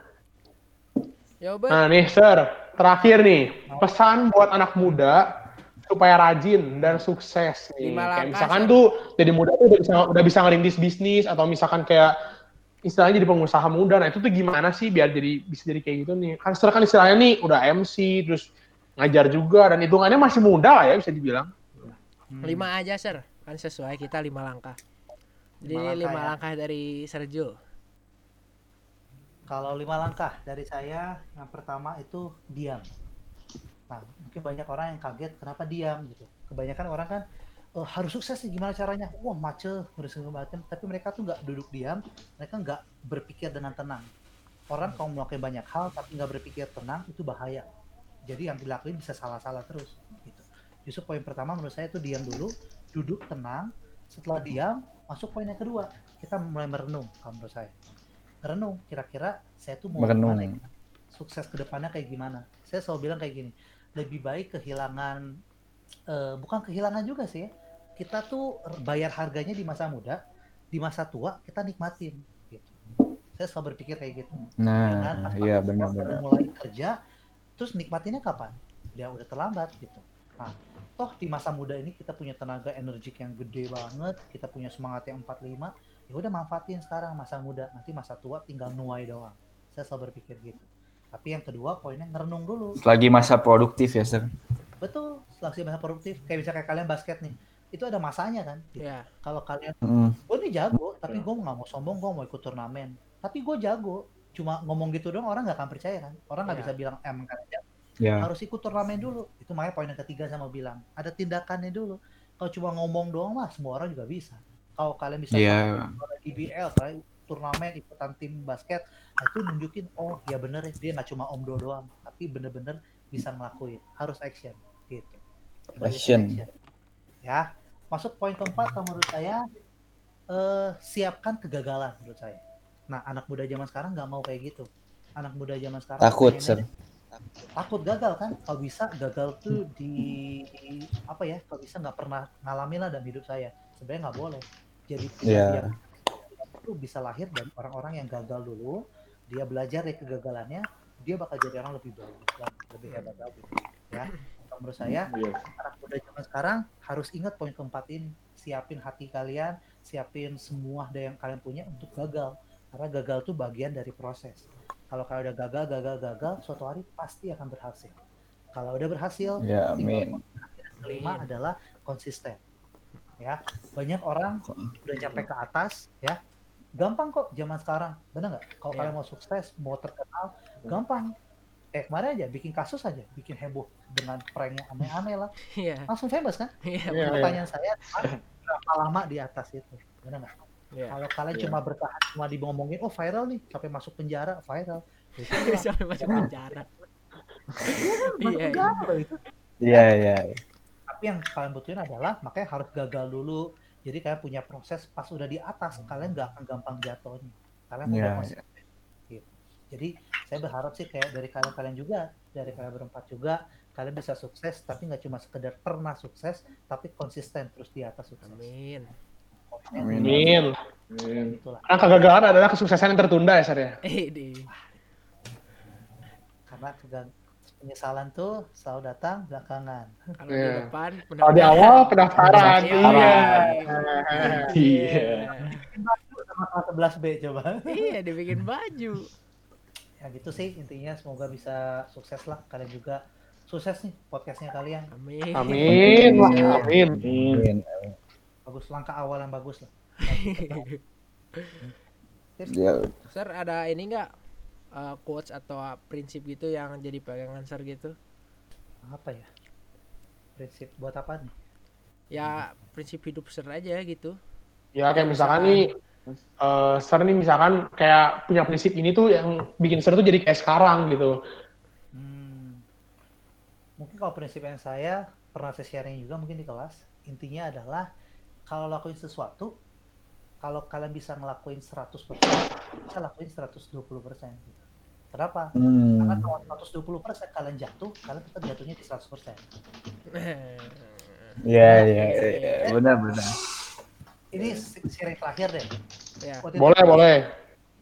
Ya. Nah nih, Sir, terakhir nih, pesan buat anak muda supaya rajin dan sukses nih. Kayak misalkan tuh jadi muda tuh udah bisa udah bisa ngerintis bisnis atau misalkan kayak istilahnya jadi pengusaha muda. Nah, itu tuh gimana sih biar jadi bisa jadi kayak gitu nih? Kan kan istilahnya nih udah MC terus ngajar juga dan hitungannya masih muda lah ya bisa dibilang. Lima aja, Sir. Kan sesuai kita lima langkah. Jadi Lima langkah lima ya. langkah dari Sergio. Kalau lima langkah dari saya, yang pertama itu diam. Nah, mungkin banyak orang yang kaget kenapa diam gitu. Kebanyakan orang kan "Eh, harus sukses nih gimana caranya? Wah macet, harus macam. Tapi mereka tuh nggak duduk diam, mereka nggak berpikir dengan tenang. Orang kalau melakukan banyak hal tapi nggak berpikir tenang itu bahaya. Jadi yang dilakuin bisa salah-salah terus. Gitu. Justru poin pertama menurut saya itu diam dulu, duduk tenang. Setelah diam, masuk poin yang kedua. Kita mulai merenung kalau menurut saya renung kira-kira saya tuh mau Merenung. gimana ya? sukses ke depannya kayak gimana saya selalu bilang kayak gini lebih baik kehilangan eh, bukan kehilangan juga sih ya kita tuh bayar harganya di masa muda di masa tua kita nikmatin gitu. Saya selalu berpikir kayak gitu. Nah, pas iya pakai benar uang, benar. baru mulai kerja terus nikmatinnya kapan? Dia udah terlambat gitu. Nah toh di masa muda ini kita punya tenaga energik yang gede banget kita punya semangat yang 45 ya udah manfaatin sekarang masa muda. Nanti masa tua tinggal nuai doang. Saya selalu berpikir gitu. Tapi yang kedua poinnya ngerenung dulu. Lagi masa produktif ya, Sir. betul setelah masa produktif. Kayak misalnya kayak kalian basket nih itu ada masanya kan gitu. Ya. kalau kalian Mm. gue nih jago tapi gue nggak mau sombong gue mau ikut turnamen tapi gue jago cuma ngomong gitu doang orang nggak akan percaya kan orang nggak Ya. bisa bilang "Eh, emang kalian jago." Ya. harus ikut turnamen dulu itu makanya poin yang ketiga saya mau bilang ada tindakannya dulu kalau cuma ngomong doang mah semua orang juga bisa kalau kalian bisa Iya. juara IBL kalian turnamen ikutan tim basket nah itu nunjukin oh ya bener ya dia nggak cuma omdo doang tapi bener-bener bisa ngelakuin harus action gitu Sebagai Action. ya masuk poin keempat kalau menurut saya eh, siapkan kegagalan menurut saya. Nah anak muda zaman sekarang nggak mau kayak gitu. Anak muda zaman sekarang Takut, Sir. takut gagal kan? Kalau bisa gagal tuh di apa ya? Kalau bisa nggak pernah ngalamin lah dalam hidup saya. Sebenarnya nggak boleh. Jadi biar itu bisa lahir dari orang-orang yang gagal dulu dia belajar dari kegagalannya dia bakal jadi orang lebih dan lebih hebat lagi ya menurut saya Iya. anak muda zaman sekarang harus ingat poin keempat ini. Siapin hati kalian siapin semua daya yang kalian punya untuk gagal. Karena gagal tuh bagian dari proses. Kalau kalian udah gagal gagal gagal suatu hari pasti akan berhasil. Kalau udah berhasil Ya, tinggal amin. kelima adalah konsisten. Ya banyak orang udah sampai ke atas ya. Gampang kok zaman sekarang bener nggak? Kalau Iya. kalian mau sukses mau terkenal gampang. Eh kemarin aja bikin kasus aja bikin heboh dengan prank yang aneh-aneh lah Iya. langsung famous kan Iya. Iya, pertanyaan saya adalah, berapa lama di atas itu bener nggak Iya. kalau kalian Iya. cuma bertahan cuma ngomongin oh viral nih sampai masuk penjara viral Sampai masuk penjara. masuk Iya, iya. penjara loh itu Iya, iya. tapi yang kalian butuhin adalah makanya harus gagal dulu jadi kalian punya proses pas udah di atas kalian nggak akan gampang jatuhnya kalian Iya, udah konsisten gitu. jadi saya berharap sih kayak dari kalian-kalian juga dari kalian berempat juga kalian bisa sukses tapi nggak cuma sekedar pernah sukses tapi konsisten terus di atas sukses Amin. Amin. Amin. Itulah Karena kegagalan adalah kesuksesan yang tertunda ya, Sar ya? Eh, di. karena penyesalan tuh selalu datang belakangan Kalau di Iya. depan Kalau di awal pendaftaran. Pendaftaran. Iya. Iya. sama 11 B coba Iya, dibikin baju. ya gitu sih intinya semoga bisa sukses lah kalian juga sukses nih podcastnya kalian Amin. Amin. Wah, amin. Amin. bagus langkah awal yang bagus lah Ya, Sir, ada ini enggak quotes atau prinsip gitu yang jadi pegangan Sir gitu? apa ya prinsip buat apa nih Ya, prinsip hidup Sir aja gitu. Ya kayak misalkan nih, eh Sar nih misalkan kayak punya prinsip ini tuh yang bikin Sar tuh jadi kayak sekarang gitu. Hmm. Mungkin kalau prinsip yang saya pernah saya sharing juga mungkin di kelas, intinya adalah kalau lakuin sesuatu, kalau kalian bisa ngelakuin 100%, bisa lakuin 120%. Gitu. Kenapa? Karena hmm. kalau 120% kalian jatuh, kalian tetap jatuhnya di 100%. Iya, iya, iya. Benar, benar. Ini sharing terakhir deh. ya. Waktu itu Boleh, boleh.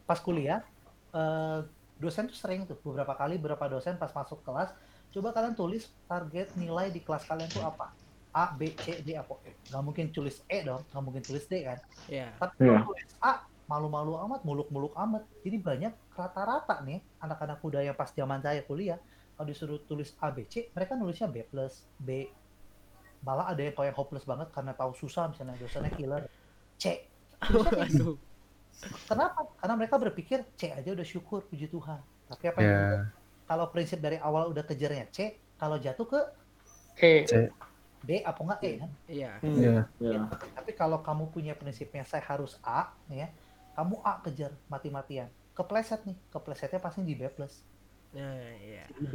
pas kuliah, eh, dosen tuh sering tuh beberapa kali beberapa dosen pas masuk kelas, coba kalian tulis target nilai di kelas kalian tuh apa? A, B, C, D, apa? E. Gak mungkin tulis E dong, gak mungkin tulis D kan? Ya. Tapi Iya. kalau tulis A, malu-malu amat, muluk-muluk amat. Jadi banyak rata-rata nih anak-anak muda yang pas zaman saya kuliah, kalau disuruh tulis A, B, C, mereka nulisnya B plus, B. Malah ada yang kalau yang hopeless banget karena tahu susah misalnya dosennya killer. C. Gitu. Kenapa? Karena mereka berpikir C aja udah syukur, puji Tuhan. Tapi apa yang Ya. dibuat? Kalau prinsip dari awal udah kejarnya C, kalau jatuh ke Oke. D apa enggak E kan? Iya. Hmm. Iya. Ya. Tapi kalau kamu punya prinsipnya saya harus A, ya, kamu A kejar mati-matian. Kepleset nih, keplesetnya pasti di B plus, Nah, iya. di B.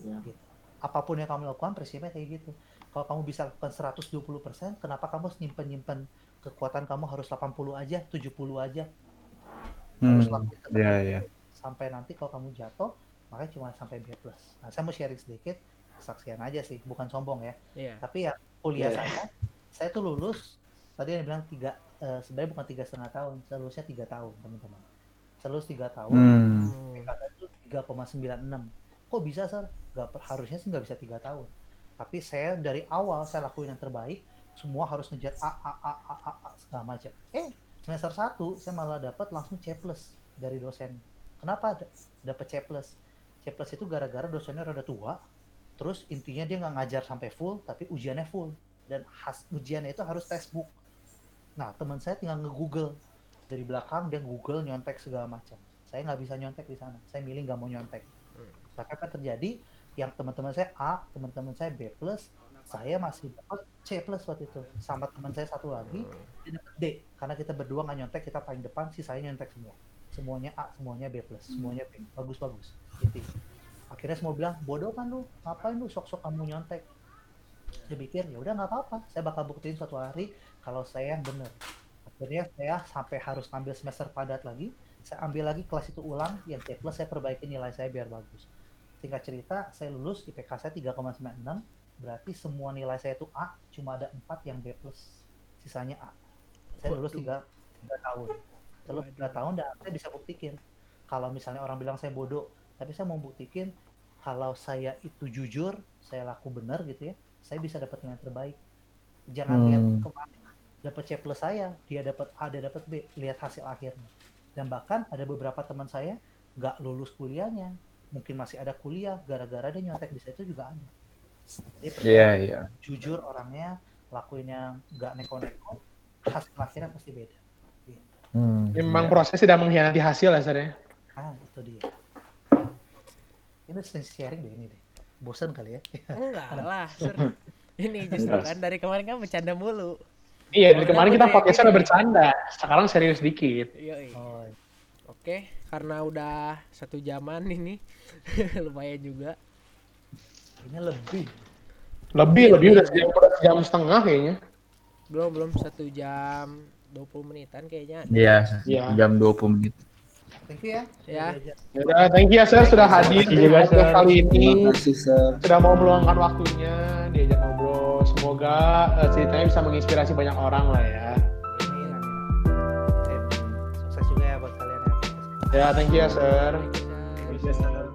Ya. Gitu. Apa pun yang kamu lakukan, prinsipnya kayak gitu. Kalau kamu bisa lakukan 120%, kenapa kamu harus nyimpen-nyimpen kekuatan kamu harus 80 aja, 70 aja, Hmm. harus tetap Iya, iya. sampai nanti kalau kamu jatuh makanya cuma sampai B plus. Nah saya mau sharing sedikit kesaksian aja sih, bukan sombong ya. Iya. Tapi ya kuliah Iya. saya, saya tuh lulus tadi yang bilang tiga, eh, sebenarnya bukan tiga setengah tahun, saya lulusnya tiga tahun teman-teman. Saya lulus tiga tahun, Hmm. Hmm. PKK itu 3,96. Kok bisa sir? Gak, per- harusnya sih nggak bisa tiga tahun. Tapi saya dari awal saya lakuin yang terbaik, semua harus ngejar A, A, A, A, A, A segala macam. Eh semester 1 saya malah dapat langsung C plus dari dosen. Kenapa da- dapat C plus? C plus itu gara-gara dosennya rada tua, terus intinya dia nggak ngajar sampai full, tapi ujiannya full. Dan khas ujiannya itu harus textbook. Nah teman saya tinggal nge-google dari belakang dia Google nyontek segala macam. Saya nggak bisa nyontek di sana. Saya milih nggak mau nyontek. Maka apa terjadi? Yang teman-teman saya A, teman-teman saya B plus, saya masih dapat C plus waktu itu. Sama teman saya satu lagi, dapat D. Karena kita berdua nggak nyontek, kita paling depan, sisanya nyontek semua. Semuanya A, semuanya B plus, semuanya B. Bagus-bagus. Gitu. Akhirnya semua bilang, bodoh kan lu, ngapain lu sok-sok kamu nyontek? Saya pikir, ya udah nggak apa-apa. Saya bakal buktiin suatu hari kalau saya bener. Akhirnya saya sampai harus ngambil semester padat lagi. Saya ambil lagi kelas itu ulang, yang C plus saya perbaiki nilai saya biar bagus. Singkat cerita, saya lulus IPK saya 3,96. Berarti semua nilai saya itu A, cuma ada 4 yang B plus. Sisanya A. Saya lulus. 3, tahun. Terus 3 tahun dan saya bisa buktikan. Kalau misalnya orang bilang saya bodoh, tapi saya mau buktikan kalau saya itu jujur, saya laku benar gitu ya, saya bisa dapat nilai terbaik. Jangan Hmm. lihat kemarin dapat C plus saya, dia dapat A, dia dapat B, lihat hasil akhirnya. Dan bahkan ada beberapa teman saya nggak lulus kuliahnya, mungkin masih ada kuliah gara-gara dia nyontek di situ juga ada. Jadi Iya, iya. jujur orangnya lakuinnya nggak neko-neko, hasil akhirnya pasti beda. Hmm, Memang iya. proses tidak mengkhianati hasil ya, Sir ya. Ah itu dia. Ini sering sharing deh ini deh. Bosan kali ya. Enggak lah. Ini justru kan dari kemarin kan bercanda mulu. Iya, dari kemarin kita Kenapa podcastnya kayak udah bercanda. Sekarang serius dikit. Yoi. Oh, Oke, karena udah satu jaman ini, lumayan juga. ini lebih. Lebih, lebih udah sejam, sejam setengah kayaknya. Belum belum satu jam 20 menitan kayaknya. Iya, Iya. jam 20 menit. Thank you ya. Ya. Udah diajak. Yaudah, thank you ya, Sir, sudah hadir di juga, Sir. kali ini. Terima kasih, Sir. Sudah mau meluangkan waktunya, diajak ngobrol. Semoga eh, ceritanya bisa menginspirasi banyak orang lah ya. Sukses juga ya buat kalian ya. Ya, thank you ya, Sir. Thank you, Sir. Thank you, Sir.